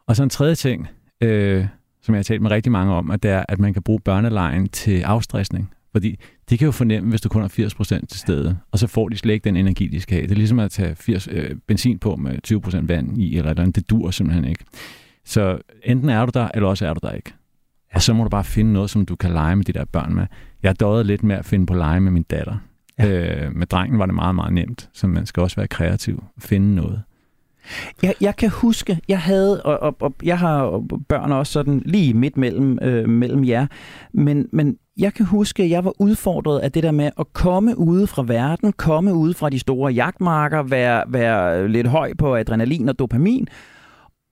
Og så en tredje ting, øh, som jeg har talt med rigtig mange om, at det er, at man kan bruge børnelejen til afstressning. Fordi de kan jo fornemme, hvis du kun har 80% til stede, og så får de slet ikke den energi, de skal have. Det er ligesom at tage 80, øh, benzin på med 20% vand i, eller eller andet. Det dur simpelthen ikke. Så enten er du der, eller også er du der ikke. Og så må du bare finde noget, som du kan lege med de der børn med. Jeg døde lidt med at finde på lege med min datter. Ja. Øh, med drengen var det meget, meget nemt, så man skal også være kreativ. Finde noget. Jeg, jeg kan huske, jeg havde, og, og, og jeg har børn også sådan lige midt mellem, øh, mellem jer, men, men jeg kan huske, at jeg var udfordret af det der med at komme ude fra verden, komme ude fra de store jagtmarker, være, være lidt høj på adrenalin og dopamin,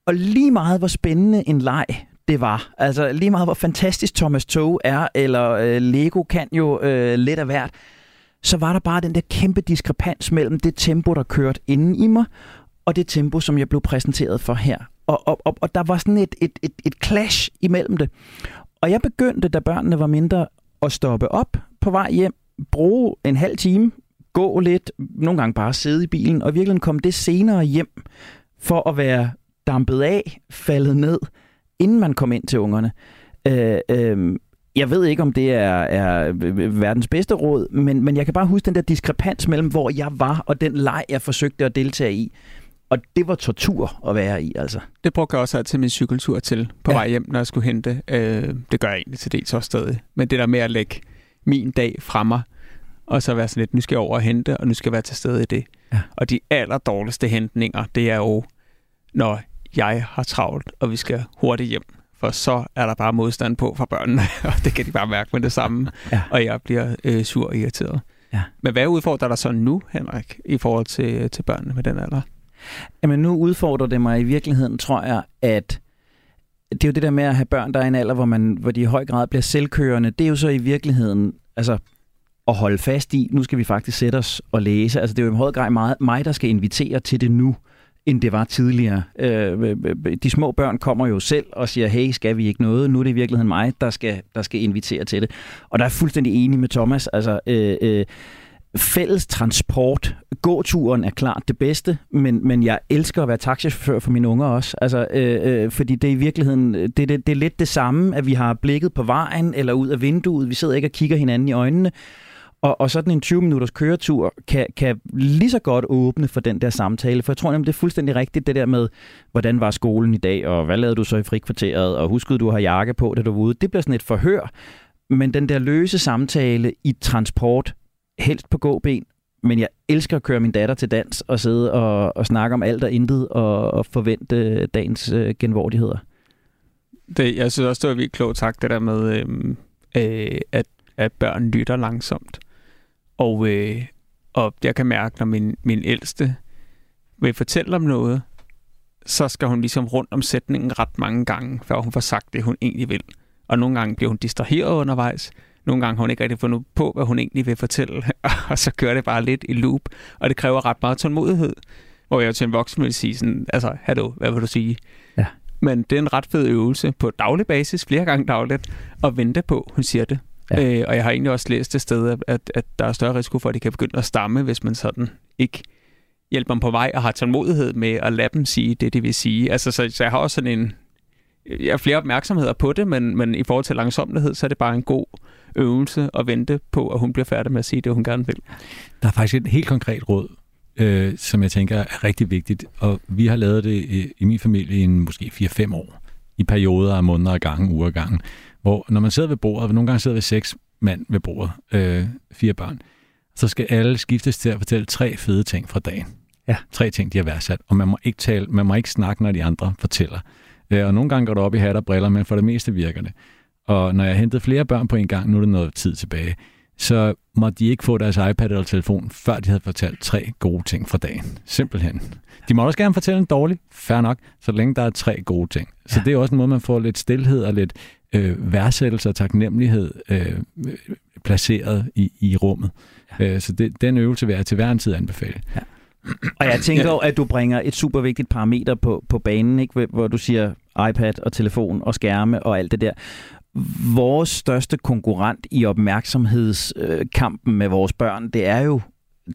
og lige meget hvor spændende en leg det var. Altså lige meget hvor fantastisk Thomas Tog er, eller øh, Lego kan jo øh, lidt af hvert, så var der bare den der kæmpe diskrepans mellem det tempo, der kørte inden i mig, og det tempo, som jeg blev præsenteret for her. Og, og, og, og der var sådan et, et, et, et clash imellem det. Og jeg begyndte, da børnene var mindre, at stoppe op på vej hjem, bruge en halv time, gå lidt, nogle gange bare sidde i bilen, og virkelig komme det senere hjem, for at være dampet af, faldet ned, inden man kom ind til ungerne. Øh, øh, jeg ved ikke, om det er, er verdens bedste råd, men, men jeg kan bare huske den der diskrepans mellem, hvor jeg var, og den leg, jeg forsøgte at deltage i. Og det var tortur at være i, altså. Det brugte jeg også til min cykeltur til på ja. vej hjem, når jeg skulle hente. Øh, det gør jeg egentlig til dels også stadig. Men det der med at lægge min dag fra mig, og så være sådan lidt, nu skal jeg over og hente, og nu skal jeg være til stede i det. Ja. Og de aller dårligste hentninger, det er jo, når jeg har travlt, og vi skal hurtigt hjem. For så er der bare modstand på fra børnene, [laughs] og det kan de bare mærke med det samme. Ja. Og jeg bliver øh, sur og irriteret. Ja. Men hvad udfordrer der så nu, Henrik, i forhold til, til børnene med den alder? Jamen nu udfordrer det mig i virkeligheden, tror jeg, at det er jo det der med at have børn, der er i en alder, hvor, man, hvor de i høj grad bliver selvkørende. Det er jo så i virkeligheden altså, at holde fast i, nu skal vi faktisk sætte os og læse. Altså det er jo i høj grad meget, mig, der skal invitere til det nu end det var tidligere. Øh, de små børn kommer jo selv og siger, hey, skal vi ikke noget? Nu er det i virkeligheden mig, der skal, der skal invitere til det. Og der er fuldstændig enig med Thomas. Altså, øh, øh, fælles transport. Gåturen er klart det bedste, men, men jeg elsker at være taxichauffør for mine unger også. Altså, øh, øh, fordi det er i virkeligheden, det, det, det er lidt det samme, at vi har blikket på vejen eller ud af vinduet. Vi sidder ikke og kigger hinanden i øjnene. Og, og sådan en 20-minutters køretur kan, kan lige så godt åbne for den der samtale. For jeg tror nemlig, det er fuldstændig rigtigt, det der med, hvordan var skolen i dag, og hvad lavede du så i frikvarteret, og huskede du at have jakke på, da du var ude. Det bliver sådan et forhør. Men den der løse samtale i transport, helst på gåben, men jeg elsker at køre min datter til dans og sidde og, og snakke om alt og intet og, og forvente dagens øh, genvordigheder. Det, jeg synes også, det var virkelig klogt sagt, det der med, øhm, øh, at, at børn lytter langsomt. Og, øh, og jeg kan mærke, når min, min ældste vil fortælle om noget, så skal hun ligesom rundt om sætningen ret mange gange, før hun får sagt det, hun egentlig vil. Og nogle gange bliver hun distraheret undervejs. Nogle gange har hun ikke rigtig fundet på, hvad hun egentlig vil fortælle. [laughs] og så kører det bare lidt i loop. Og det kræver ret meget tålmodighed. Hvor jeg til en voksen vil sige sådan, altså, hallo, hvad vil du sige? Ja. Men det er en ret fed øvelse på daglig basis, flere gange dagligt, at vente på, hun siger det. Ja. Øh, og jeg har egentlig også læst det sted, at, at der er større risiko for, at de kan begynde at stamme, hvis man sådan ikke hjælper dem på vej og har tålmodighed med at lade dem sige det, de vil sige. Altså, så, så jeg har også sådan en... Jeg har flere opmærksomheder på det, men, men i forhold til langsomlighed, så er det bare en god øvelse at vente på, at hun bliver færdig med at sige det, hun gerne vil. Der er faktisk et helt konkret råd, øh, som jeg tænker er rigtig vigtigt, og vi har lavet det i, i min familie i en, måske 4-5 år, i perioder af måneder og gange, uger og gange hvor når man sidder ved bordet, og nogle gange sidder vi seks mand ved bordet, øh, fire børn, så skal alle skiftes til at fortælle tre fede ting fra dagen. Ja. Tre ting, de har værdsat. Og man må ikke, tale, man må ikke snakke, når de andre fortæller. Øh, og nogle gange går det op i hat og briller, men for det meste virker det. Og når jeg hentede flere børn på en gang, nu er det noget tid tilbage, så må de ikke få deres iPad eller telefon, før de havde fortalt tre gode ting fra dagen. Simpelthen. De må også gerne fortælle en dårlig, fair nok, så længe der er tre gode ting. Så det er også en måde, man får lidt stillhed og lidt øh, værdsættelse og taknemmelighed øh, placeret i, i rummet. Ja. Øh, så det, den øvelse vil jeg til hver en tid anbefale. Ja. Og jeg tænker at du bringer et super vigtigt parameter på, på banen, ikke? hvor du siger iPad og telefon og skærme og alt det der. Vores største konkurrent i opmærksomhedskampen med vores børn, det er jo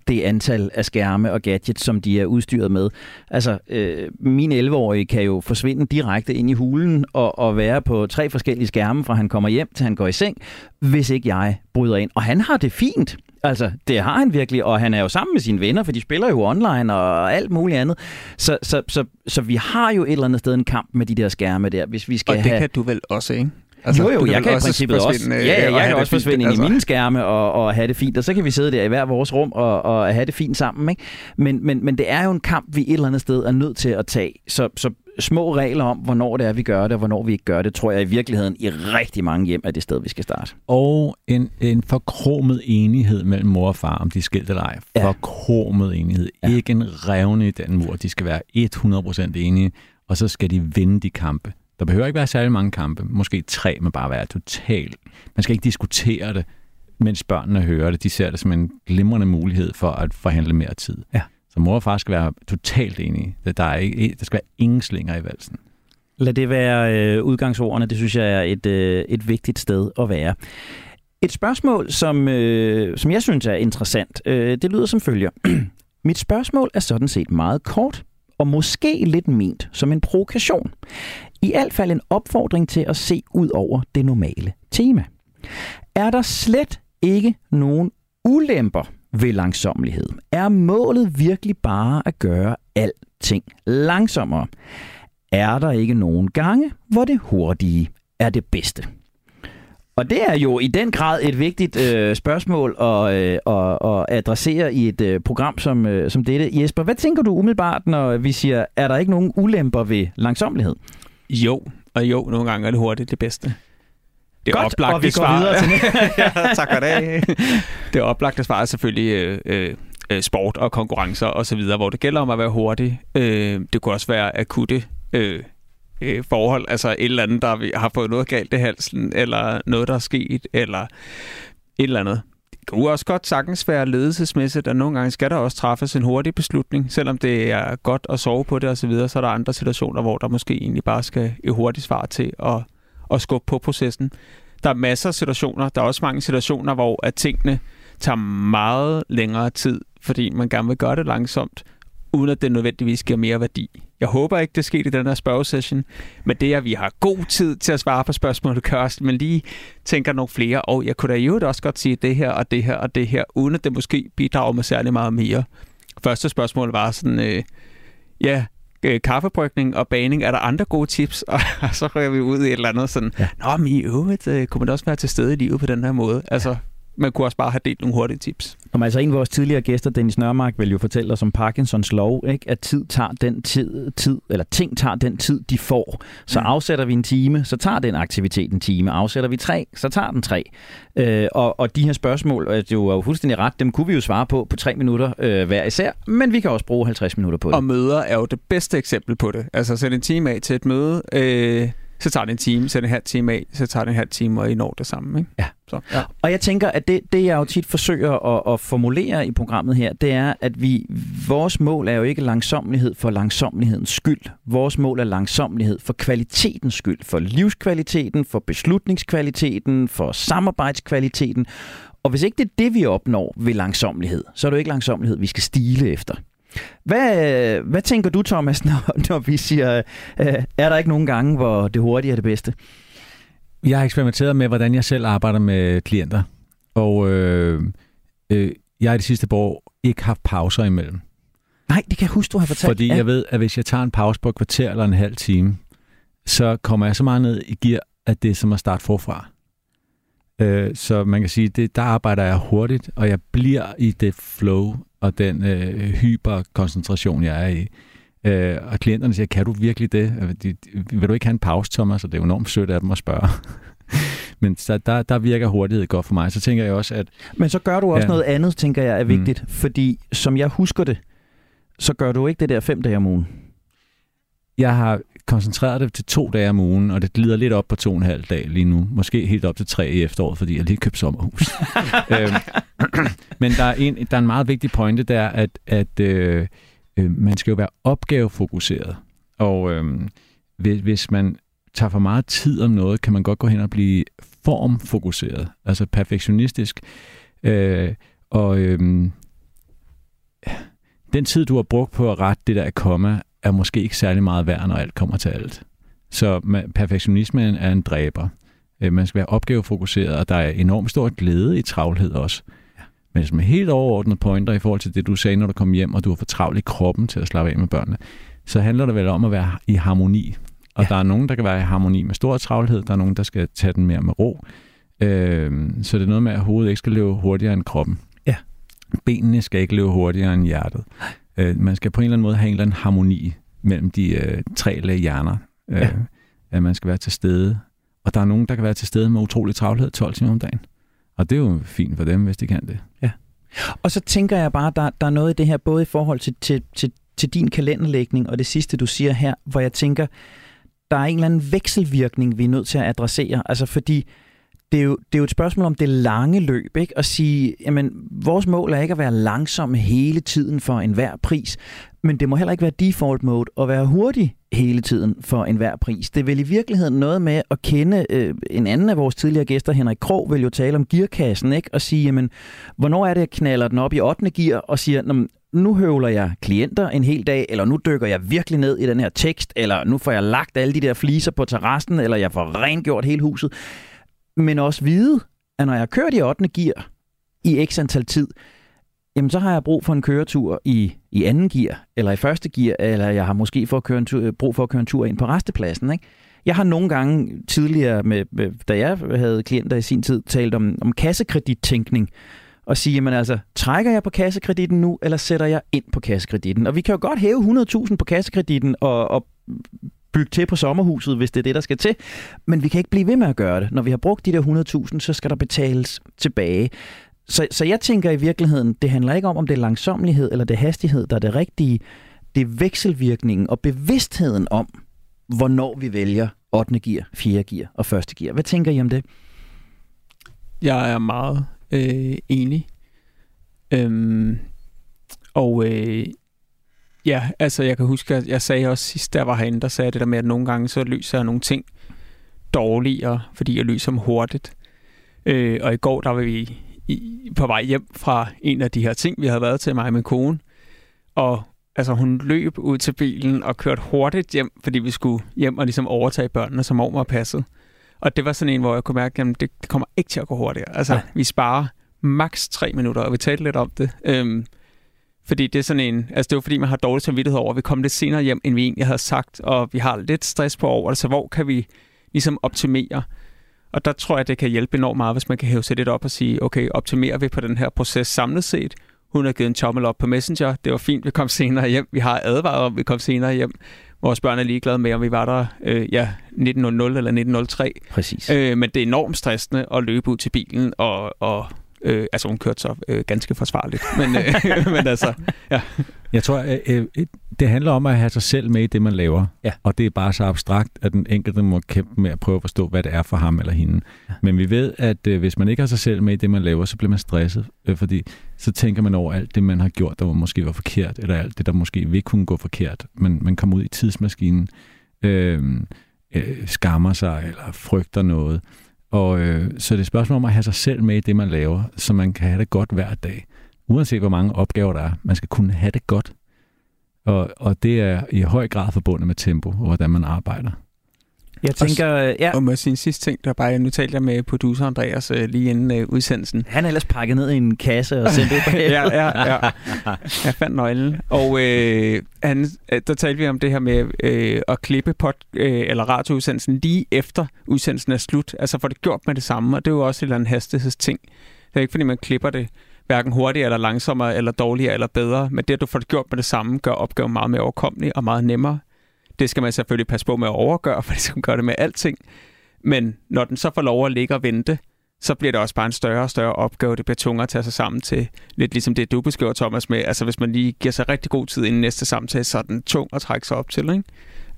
det antal af skærme og gadgets, som de er udstyret med. Altså, øh, min 11-årige kan jo forsvinde direkte ind i hulen og, og være på tre forskellige skærme, fra han kommer hjem til han går i seng, hvis ikke jeg bryder ind. Og han har det fint. Altså, det har han virkelig, og han er jo sammen med sine venner, for de spiller jo online og alt muligt andet. Så, så, så, så vi har jo et eller andet sted en kamp med de der skærme der, hvis vi skal Og det have... kan du vel også, ikke? Altså, jo, jo, jeg kan i princippet også, ja, ja, jeg kan også forsvinde altså. ind i mine skærme og, og have det fint, og så kan vi sidde der i hver vores rum og, og have det fint sammen. Ikke? Men, men, men det er jo en kamp, vi et eller andet sted er nødt til at tage. Så, så små regler om, hvornår det er, vi gør det, og hvornår vi ikke gør det, tror jeg i virkeligheden i rigtig mange hjem er det sted, vi skal starte. Og en, en forkromet enighed mellem mor og far, om de er skilt eller ej. Ja. Forkromet enighed. Ja. Ikke en revne i den mur. De skal være 100% enige, og så skal de vinde de kampe. Der behøver ikke være særlig mange kampe. Måske tre, men bare være totalt. Man skal ikke diskutere det, mens børnene hører det. De ser det som en glimrende mulighed for at forhandle mere tid. Ja. Så mor og far skal være totalt enige. Der, er ikke, der skal være ingen slinger i valsen. Lad det være øh, udgangsordene. Det synes jeg er et, øh, et vigtigt sted at være. Et spørgsmål, som, øh, som jeg synes er interessant, øh, det lyder som følger. [clears throat] Mit spørgsmål er sådan set meget kort, og måske lidt ment som en provokation. I hvert fald en opfordring til at se ud over det normale tema. Er der slet ikke nogen ulemper ved langsommelighed? Er målet virkelig bare at gøre alting langsommere? Er der ikke nogen gange, hvor det hurtige er det bedste? Og det er jo i den grad et vigtigt øh, spørgsmål at, øh, at, at adressere i et øh, program som, øh, som dette. Jesper, hvad tænker du umiddelbart, når vi siger, er der ikke nogen ulemper ved langsomlighed? Jo, og jo, nogle gange er det hurtigt det bedste. Det Godt, oplagte og vi går svar. videre til [laughs] ja, tak for det. Det oplagte svar er selvfølgelig øh, øh, øh, sport og konkurrencer og så videre, hvor det gælder om at være hurtig. Øh, det kunne også være akutte øh, øh, forhold, altså et eller andet, der har fået noget galt i halsen, eller noget, der er sket, eller et eller andet. Kunne også godt sagtens være ledelsesmæssigt, at nogle gange skal der også træffes en hurtig beslutning, selvom det er godt at sove på det osv., så, videre, så er der andre situationer, hvor der måske egentlig bare skal et hurtigt svar til at, at skubbe på processen. Der er masser af situationer, der er også mange situationer, hvor at tingene tager meget længere tid, fordi man gerne vil gøre det langsomt, uden at det nødvendigvis giver mere værdi. Jeg håber ikke, det sker i den her spørgesession, men det er, at vi har god tid til at svare på spørgsmålet, Kørst, men lige tænker nogle flere, og jeg kunne da jo også godt sige det her og det her og det her, uden at det måske bidrager med særlig meget mere. Første spørgsmål var sådan, øh, ja, øh, kaffebrygning og baning, er der andre gode tips? [laughs] Og så rører vi ud i et eller andet sådan, ja. Nå, men i øvrigt øh, kunne man da også være til stede i livet på den her måde. Altså, man kunne også bare have delt nogle hurtige tips. Om altså en af vores tidligere gæster, Dennis Nørmark, vil jo fortælle os om Parkinsons lov, ikke? at tid tager den tid, tid, eller ting tager den tid, de får. Så mm. afsætter vi en time, så tager den aktivitet en time. Afsætter vi tre, så tager den tre. Øh, og, og de her spørgsmål, det er jo fuldstændig ret, dem kunne vi jo svare på på tre minutter øh, hver især, men vi kan også bruge 50 minutter på det. Og møder er jo det bedste eksempel på det. Altså sætte en time af til et møde, øh, så tager det en time, så en halv time af, så tager det en halv time, og I når det samme. Ikke? Ja. Så, ja. Og jeg tænker, at det, det jeg jo tit forsøger at, at formulere i programmet her, det er, at vi vores mål er jo ikke langsomlighed for langsomlighedens skyld. Vores mål er langsomlighed for kvalitetens skyld, for livskvaliteten, for beslutningskvaliteten, for samarbejdskvaliteten. Og hvis ikke det er det, vi opnår ved langsomlighed, så er det jo ikke langsomlighed, vi skal stile efter. Hvad, hvad tænker du, Thomas, [laughs] når, når vi siger, øh, er der ikke nogen gange, hvor det hurtige er det bedste? Jeg har eksperimenteret med, hvordan jeg selv arbejder med klienter, og øh, øh, jeg har de sidste par år ikke haft pauser imellem. Nej, det kan jeg huske, du har fortalt. Fordi ja. jeg ved, at hvis jeg tager en pause på et kvarter eller en halv time, så kommer jeg så meget ned i gear, at det er som at starte forfra. Øh, så man kan sige, det, der arbejder jeg hurtigt, og jeg bliver i det flow og den øh, hyperkoncentration, jeg er i. Øh, og klienterne siger, kan du virkelig det? Øh, de, de, vil du ikke have en pause, Thomas? Og det er jo enormt sødt af dem at spørge. [laughs] Men så der, der virker hurtighed godt for mig. Så tænker jeg også, at... Men så gør du også ja. noget andet, tænker jeg er vigtigt. Mm. Fordi som jeg husker det, så gør du ikke det der fem dage om ugen. Jeg har koncentreret det til to dage om ugen, og det glider lidt op på to og en halv dag lige nu. Måske helt op til tre i efteråret, fordi jeg lige købt sommerhus. [laughs] øhm, [clears throat] men der er, en, der er en meget vigtig pointe, der at, at øh, øh, man skal jo være opgavefokuseret. Og øh, hvis, hvis man tager for meget tid om noget, kan man godt gå hen og blive formfokuseret, altså perfektionistisk. Øh, og øh, den tid, du har brugt på at rette det der komma, er måske ikke særlig meget værd, når alt kommer til alt. Så perfektionismen er en dræber. Øh, man skal være opgavefokuseret, og der er enormt stor glæde i travlhed også. Men som helt overordnet pointer i forhold til det, du sagde, når du kom hjem, og du har for travlt i kroppen til at slappe af med børnene, så handler det vel om at være i harmoni. Og ja. der er nogen, der kan være i harmoni med stor travlhed, der er nogen, der skal tage den mere med ro. Øh, så det er noget med, at hovedet ikke skal løbe hurtigere end kroppen. Ja. Benene skal ikke løbe hurtigere end hjertet. Øh, man skal på en eller anden måde have en eller anden harmoni mellem de øh, tre lag hjerner. Øh, ja. At man skal være til stede. Og der er nogen, der kan være til stede med utrolig travlhed 12 timer om dagen. Og det er jo fint for dem, hvis de kan det. Ja. Og så tænker jeg bare, der, der er noget i det her, både i forhold til, til, til, til din kalenderlægning og det sidste, du siger her, hvor jeg tænker, der er en eller anden vekselvirkning, vi er nødt til at adressere. Altså fordi det er, jo, det er jo et spørgsmål om det lange løb, ikke? At sige, jamen, vores mål er ikke at være langsom hele tiden for enhver pris, men det må heller ikke være default mode at være hurtig hele tiden for enhver pris. Det er vel i virkeligheden noget med at kende øh, en anden af vores tidligere gæster, Henrik Krog, vil jo tale om gearkassen, ikke? Og sige, jamen, hvornår er det, jeg knaller den op i 8. gear og siger, nu høvler jeg klienter en hel dag, eller nu dykker jeg virkelig ned i den her tekst, eller nu får jeg lagt alle de der fliser på terrassen, eller jeg får rengjort hele huset men også vide, at når jeg kører i 8. gear i x antal tid, jamen så har jeg brug for en køretur i, i anden gear, eller i første gear, eller jeg har måske for at køre en tur, brug for at køre en tur ind på restepladsen. Ikke? Jeg har nogle gange tidligere, med, med, da jeg havde klienter i sin tid, talt om, om kassekredittænkning, og sige, jamen altså, trækker jeg på kassekreditten nu, eller sætter jeg ind på kassekreditten? Og vi kan jo godt hæve 100.000 på kassekreditten og, og bygge til på sommerhuset, hvis det er det, der skal til. Men vi kan ikke blive ved med at gøre det. Når vi har brugt de der 100.000, så skal der betales tilbage. Så, så jeg tænker i virkeligheden, det handler ikke om, om det er langsomlighed eller det er hastighed, der er det rigtige. Det er vekselvirkningen og bevidstheden om, hvornår vi vælger 8. gear, 4. gear og 1. gear. Hvad tænker I om det? Jeg er meget øh, enig. Øhm, og øh, Ja, altså jeg kan huske, at jeg sagde også sidst, der var herinde, der sagde det der med, at nogle gange så løser jeg nogle ting dårligere, fordi jeg løser dem hurtigt. Øh, og i går, der var vi i, på vej hjem fra en af de her ting, vi havde været til mig og min kone. Og altså, hun løb ud til bilen og kørte hurtigt hjem, fordi vi skulle hjem og ligesom overtage børnene, som om var passet. Og det var sådan en, hvor jeg kunne mærke, at det, det kommer ikke til at gå hurtigere. Altså, Nej. vi sparer maks tre minutter, og vi talte lidt om det. Øhm, fordi det er sådan en, altså det var fordi, man har dårlig samvittighed over, at vi kom lidt senere hjem, end vi egentlig havde sagt, og vi har lidt stress på over det, så hvor kan vi ligesom optimere? Og der tror jeg, det kan hjælpe enormt meget, hvis man kan hæve sig lidt op og sige, okay, optimerer vi på den her proces samlet set? Hun har givet en tommel op på Messenger. Det var fint, vi kom senere hjem. Vi har advaret om, vi kom senere hjem. Vores børn er ligeglade med, om vi var der øh, ja, 1900 eller 1903. Præcis. Øh, men det er enormt stressende at løbe ud til bilen og, og Øh, altså hun kørte så øh, ganske forsvarligt. Men, øh, [laughs] men altså, ja. Jeg tror, øh, øh, det handler om at have sig selv med i det, man laver. Ja. Og det er bare så abstrakt, at den enkelte må kæmpe med at prøve at forstå, hvad det er for ham eller hende. Ja. Men vi ved, at øh, hvis man ikke har sig selv med i det, man laver, så bliver man stresset. Øh, fordi så tænker man over alt det, man har gjort, der måske var forkert, eller alt det, der måske vil kunne gå forkert. Men man kommer ud i tidsmaskinen, øh, øh, skammer sig eller frygter noget. Og øh, så det er et spørgsmål om at have sig selv med i det, man laver, så man kan have det godt hver dag. Uanset hvor mange opgaver der er. Man skal kunne have det godt. Og, og det er i høj grad forbundet med tempo, og hvordan man arbejder. Jeg tænker, og, ja. Og med sin sidste ting, der bare, nu talte jeg med producer Andreas uh, lige inden uh, udsendelsen. Han er ellers pakket ned i en kasse og sendt ud på [laughs] ja, ja, ja. Jeg fandt nøglen. Og uh, han, der talte vi om det her med uh, at klippe pod, uh, eller radioudsendelsen lige efter udsendelsen er slut. Altså for det gjort med det samme, og det er jo også et eller andet hastighedsting. Det er ikke, fordi man klipper det hverken hurtigere eller langsommere, eller dårligere eller bedre, men det, at du får det gjort med det samme, gør opgaven meget mere overkommelig og meget nemmere. Det skal man selvfølgelig passe på med at overgøre, for det skal gøre det med alting. Men når den så får lov at ligge og vente, så bliver det også bare en større og større opgave. Det bliver tungere at tage sig sammen til, lidt ligesom det, du beskriver, Thomas, med, altså hvis man lige giver sig rigtig god tid inden næste samtale, så er den tung at trække sig op til, ikke?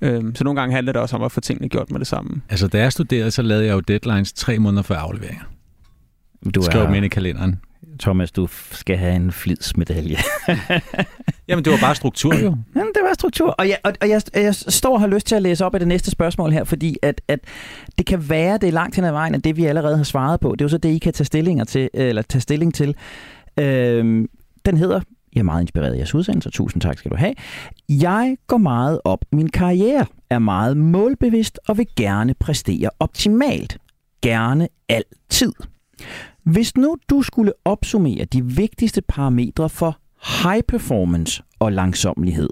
Øhm, så nogle gange handler det også om at få tingene gjort med det samme. Altså, da jeg studerede, så lavede jeg jo deadlines tre måneder før afleveringer. Du Skrev er... dem ind i kalenderen. Thomas, du skal have en flidsmedalje. [laughs] Jamen, det var bare struktur jo. Jamen, det var struktur. Og, jeg, og, og jeg, jeg står og har lyst til at læse op af det næste spørgsmål her, fordi at, at det kan være, det er langt hen ad vejen, at det vi allerede har svaret på, det er jo så det, I kan tage, stillinger til, eller tage stilling til. Øhm, den hedder, jeg er meget inspireret af jeres udsendelse, tusind tak skal du have. Jeg går meget op. Min karriere er meget målbevidst og vil gerne præstere optimalt. Gerne altid. Hvis nu du skulle opsummere de vigtigste parametre for high performance og langsomlighed,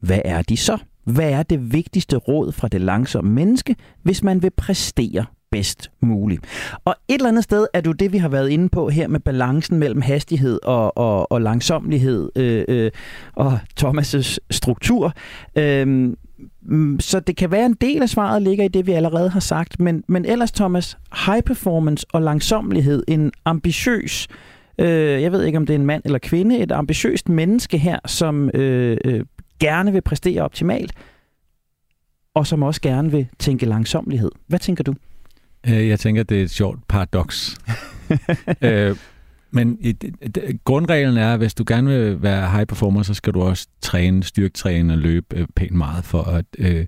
hvad er de så? Hvad er det vigtigste råd fra det langsomme menneske, hvis man vil præstere bedst muligt. Og et eller andet sted er det jo det, vi har været inde på her med balancen mellem hastighed og, og, og langsomlighed øh, øh, og Thomas' struktur. Øh, så det kan være en del af svaret ligger i det, vi allerede har sagt. Men, men ellers, Thomas, high performance og langsomlighed, en ambitiøs, øh, jeg ved ikke om det er en mand eller kvinde, et ambitiøst menneske her, som øh, øh, gerne vil præstere optimalt, og som også gerne vil tænke langsomlighed. Hvad tænker du? Øh, jeg tænker, det er et sjovt paradoks. [laughs] øh, men et, et, et, grundreglen er, at hvis du gerne vil være high performer, så skal du også træne, styrketræne og løbe øh, pænt meget for at... Øh,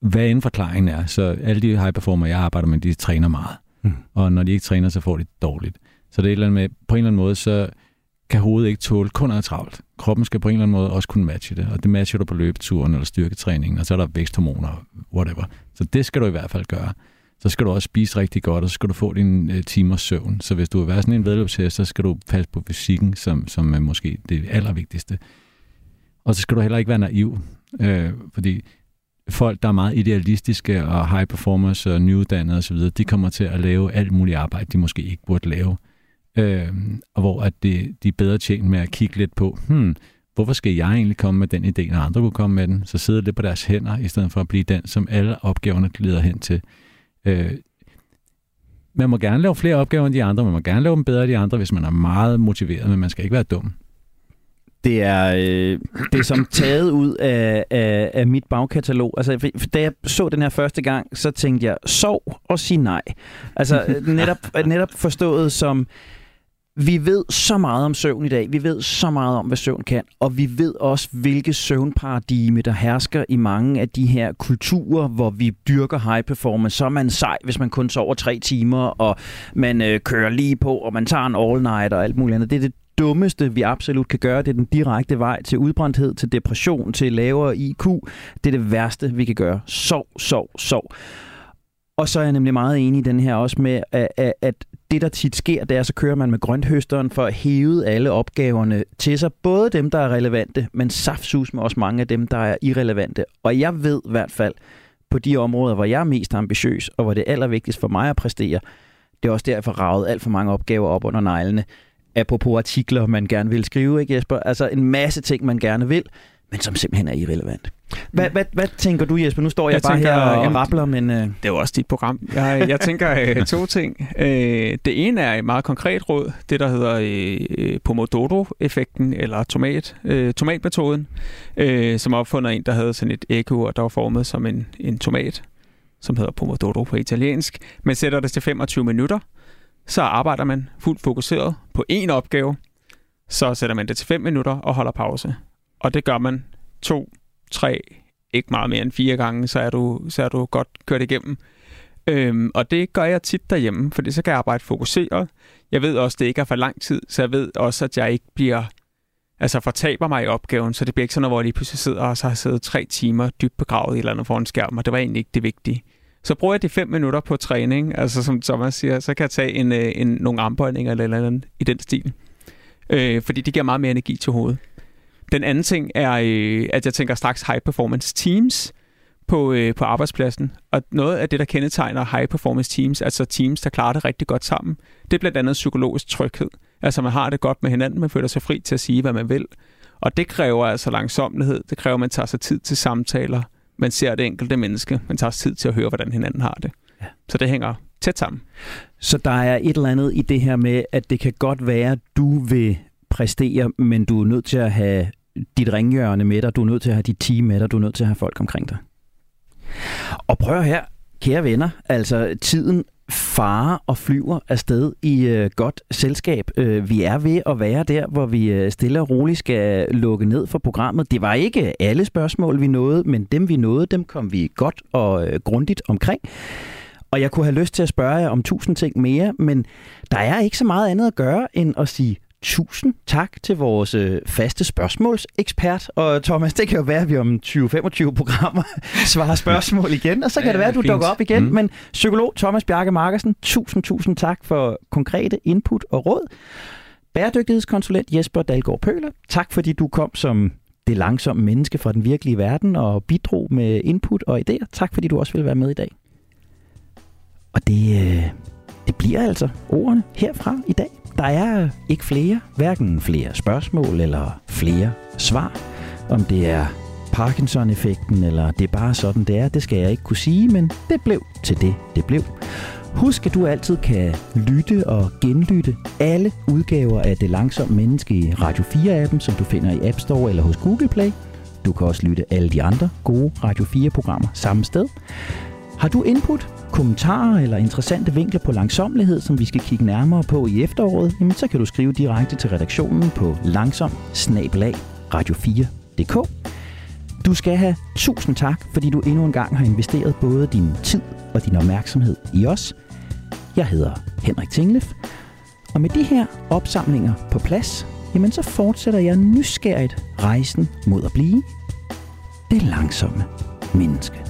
hvad end forklaringen er. Så alle de high performer, jeg arbejder med, de træner meget. Mm. Og når de ikke træner, så får de det dårligt. Så det er et eller andet med, på en eller anden måde, så kan hovedet ikke tåle kun er travlt. Kroppen skal på en eller anden måde også kunne matche det, og det matcher du på løbeturen eller styrketræningen, og så er der væksthormoner, whatever. Så det skal du i hvert fald gøre så skal du også spise rigtig godt, og så skal du få din øh, timers søvn. Så hvis du vil være sådan en vedløbshest, så skal du passe på fysikken, som, som er måske det allervigtigste. Og så skal du heller ikke være naiv, øh, fordi folk, der er meget idealistiske og high performers og nyuddannede osv., de kommer til at lave alt muligt arbejde, de måske ikke burde lave. Øh, og hvor at det, de er bedre tjent med at kigge lidt på, hmm, hvorfor skal jeg egentlig komme med den idé, når andre kunne komme med den? Så sidder det på deres hænder, i stedet for at blive den, som alle opgaverne glider hen til. Øh, man må gerne lave flere opgaver end de andre, man må gerne lave dem bedre end de andre, hvis man er meget motiveret, men man skal ikke være dum. Det er, øh, det er som taget ud af, af, af mit bagkatalog. Altså, da jeg så den her første gang, så tænkte jeg, sov og sig nej. Altså [laughs] netop, netop forstået som, vi ved så meget om søvn i dag. Vi ved så meget om, hvad søvn kan. Og vi ved også, hvilke søvnparadigme, der hersker i mange af de her kulturer, hvor vi dyrker high performance. Så er man sej, hvis man kun sover tre timer, og man øh, kører lige på, og man tager en all-night og alt muligt andet. Det er det dummeste, vi absolut kan gøre. Det er den direkte vej til udbrændthed, til depression, til lavere IQ. Det er det værste, vi kan gøre. Sov, sov, sov. Og så er jeg nemlig meget enig i den her også med, at, at det, der tit sker, det er, så kører man med grønthøsteren for at hæve alle opgaverne til sig. Både dem, der er relevante, men saftsus med også mange af dem, der er irrelevante. Og jeg ved i hvert fald, på de områder, hvor jeg er mest ambitiøs, og hvor det er allervigtigst for mig at præstere, det er også derfor ravet alt for mange opgaver op under neglene. Apropos artikler, man gerne vil skrive, ikke Jesper? Altså en masse ting, man gerne vil, men som simpelthen er irrelevant. Hvad, hvad, hvad tænker du, Jesper? Nu står jeg, jeg bare tænker, her og jamen, rappler, men... Uh... Det er jo også dit program. Jeg, jeg tænker uh, [laughs] to ting. Uh, det ene er et meget konkret råd, det der hedder uh, Pomodoro-effekten, eller tomat, uh, tomatmetoden, uh, som opfundet en, der havde sådan et ægge der var formet som en, en tomat, som hedder Pomodoro på italiensk. Man sætter det til 25 minutter, så arbejder man fuldt fokuseret på én opgave, så sætter man det til 5 minutter og holder pause. Og det gør man to, tre, ikke meget mere end fire gange, så er du, så er du godt kørt igennem. Øhm, og det gør jeg tit derhjemme, fordi så kan jeg arbejde fokuseret. Jeg ved også, at det ikke er for lang tid, så jeg ved også, at jeg ikke bliver altså fortaber mig i opgaven, så det bliver ikke sådan noget, hvor jeg lige pludselig sidder og så har siddet tre timer dybt begravet i et eller andet foran skærm, og det var egentlig ikke det vigtige. Så bruger jeg de fem minutter på træning, altså som Thomas siger, så kan jeg tage en, øh, en, nogle armbøjninger eller, eller andet i den stil. Øh, fordi det giver meget mere energi til hovedet. Den anden ting er, øh, at jeg tænker straks high performance teams på, øh, på arbejdspladsen. Og noget af det, der kendetegner high performance teams, altså teams, der klarer det rigtig godt sammen, det er blandt andet psykologisk tryghed. Altså man har det godt med hinanden, man føler sig fri til at sige, hvad man vil. Og det kræver altså langsomlighed, det kræver, at man tager sig tid til samtaler, man ser det enkelte menneske, man tager sig tid til at høre, hvordan hinanden har det. Ja. Så det hænger tæt sammen. Så der er et eller andet i det her med, at det kan godt være, at du vil præstere, men du er nødt til at have dit ringhjørne med dig, du er nødt til at have dit team med dig, du er nødt til at have folk omkring dig. Og prøv her, kære venner, altså tiden farer og flyver afsted i øh, godt selskab. Øh, vi er ved at være der, hvor vi øh, stille og roligt skal lukke ned for programmet. Det var ikke alle spørgsmål, vi nåede, men dem vi nåede, dem kom vi godt og øh, grundigt omkring. Og jeg kunne have lyst til at spørge jer om tusind ting mere, men der er ikke så meget andet at gøre, end at sige Tusind tak til vores øh, faste spørgsmålsekspert. Og Thomas, det kan jo være, at vi om 20-25 programmer [laughs] svarer spørgsmål igen, og så kan ja, det være, at du fint. dukker op igen. Mm. Men psykolog Thomas Bjarke Markersen, tusind, tusind tak for konkrete input og råd. Bæredygtighedskonsulent Jesper Dalgaard Pøler, tak fordi du kom som det langsomme menneske fra den virkelige verden og bidrog med input og idéer. Tak fordi du også vil være med i dag. Og det, øh, det bliver altså ordene herfra i dag. Der er ikke flere, hverken flere spørgsmål eller flere svar. Om det er Parkinson-effekten, eller det er bare sådan, det er, det skal jeg ikke kunne sige, men det blev til det, det blev. Husk, at du altid kan lytte og genlytte alle udgaver af Det Langsomme Menneske i Radio 4-appen, som du finder i App Store eller hos Google Play. Du kan også lytte alle de andre gode Radio 4-programmer samme sted. Har du input, kommentarer eller interessante vinkler på langsomlighed, som vi skal kigge nærmere på i efteråret, jamen så kan du skrive direkte til redaktionen på langsom radio4.dk. Du skal have tusind tak, fordi du endnu en gang har investeret både din tid og din opmærksomhed i os. Jeg hedder Henrik Tinglef, og med de her opsamlinger på plads, jamen så fortsætter jeg nysgerrigt rejsen mod at blive det langsomme menneske.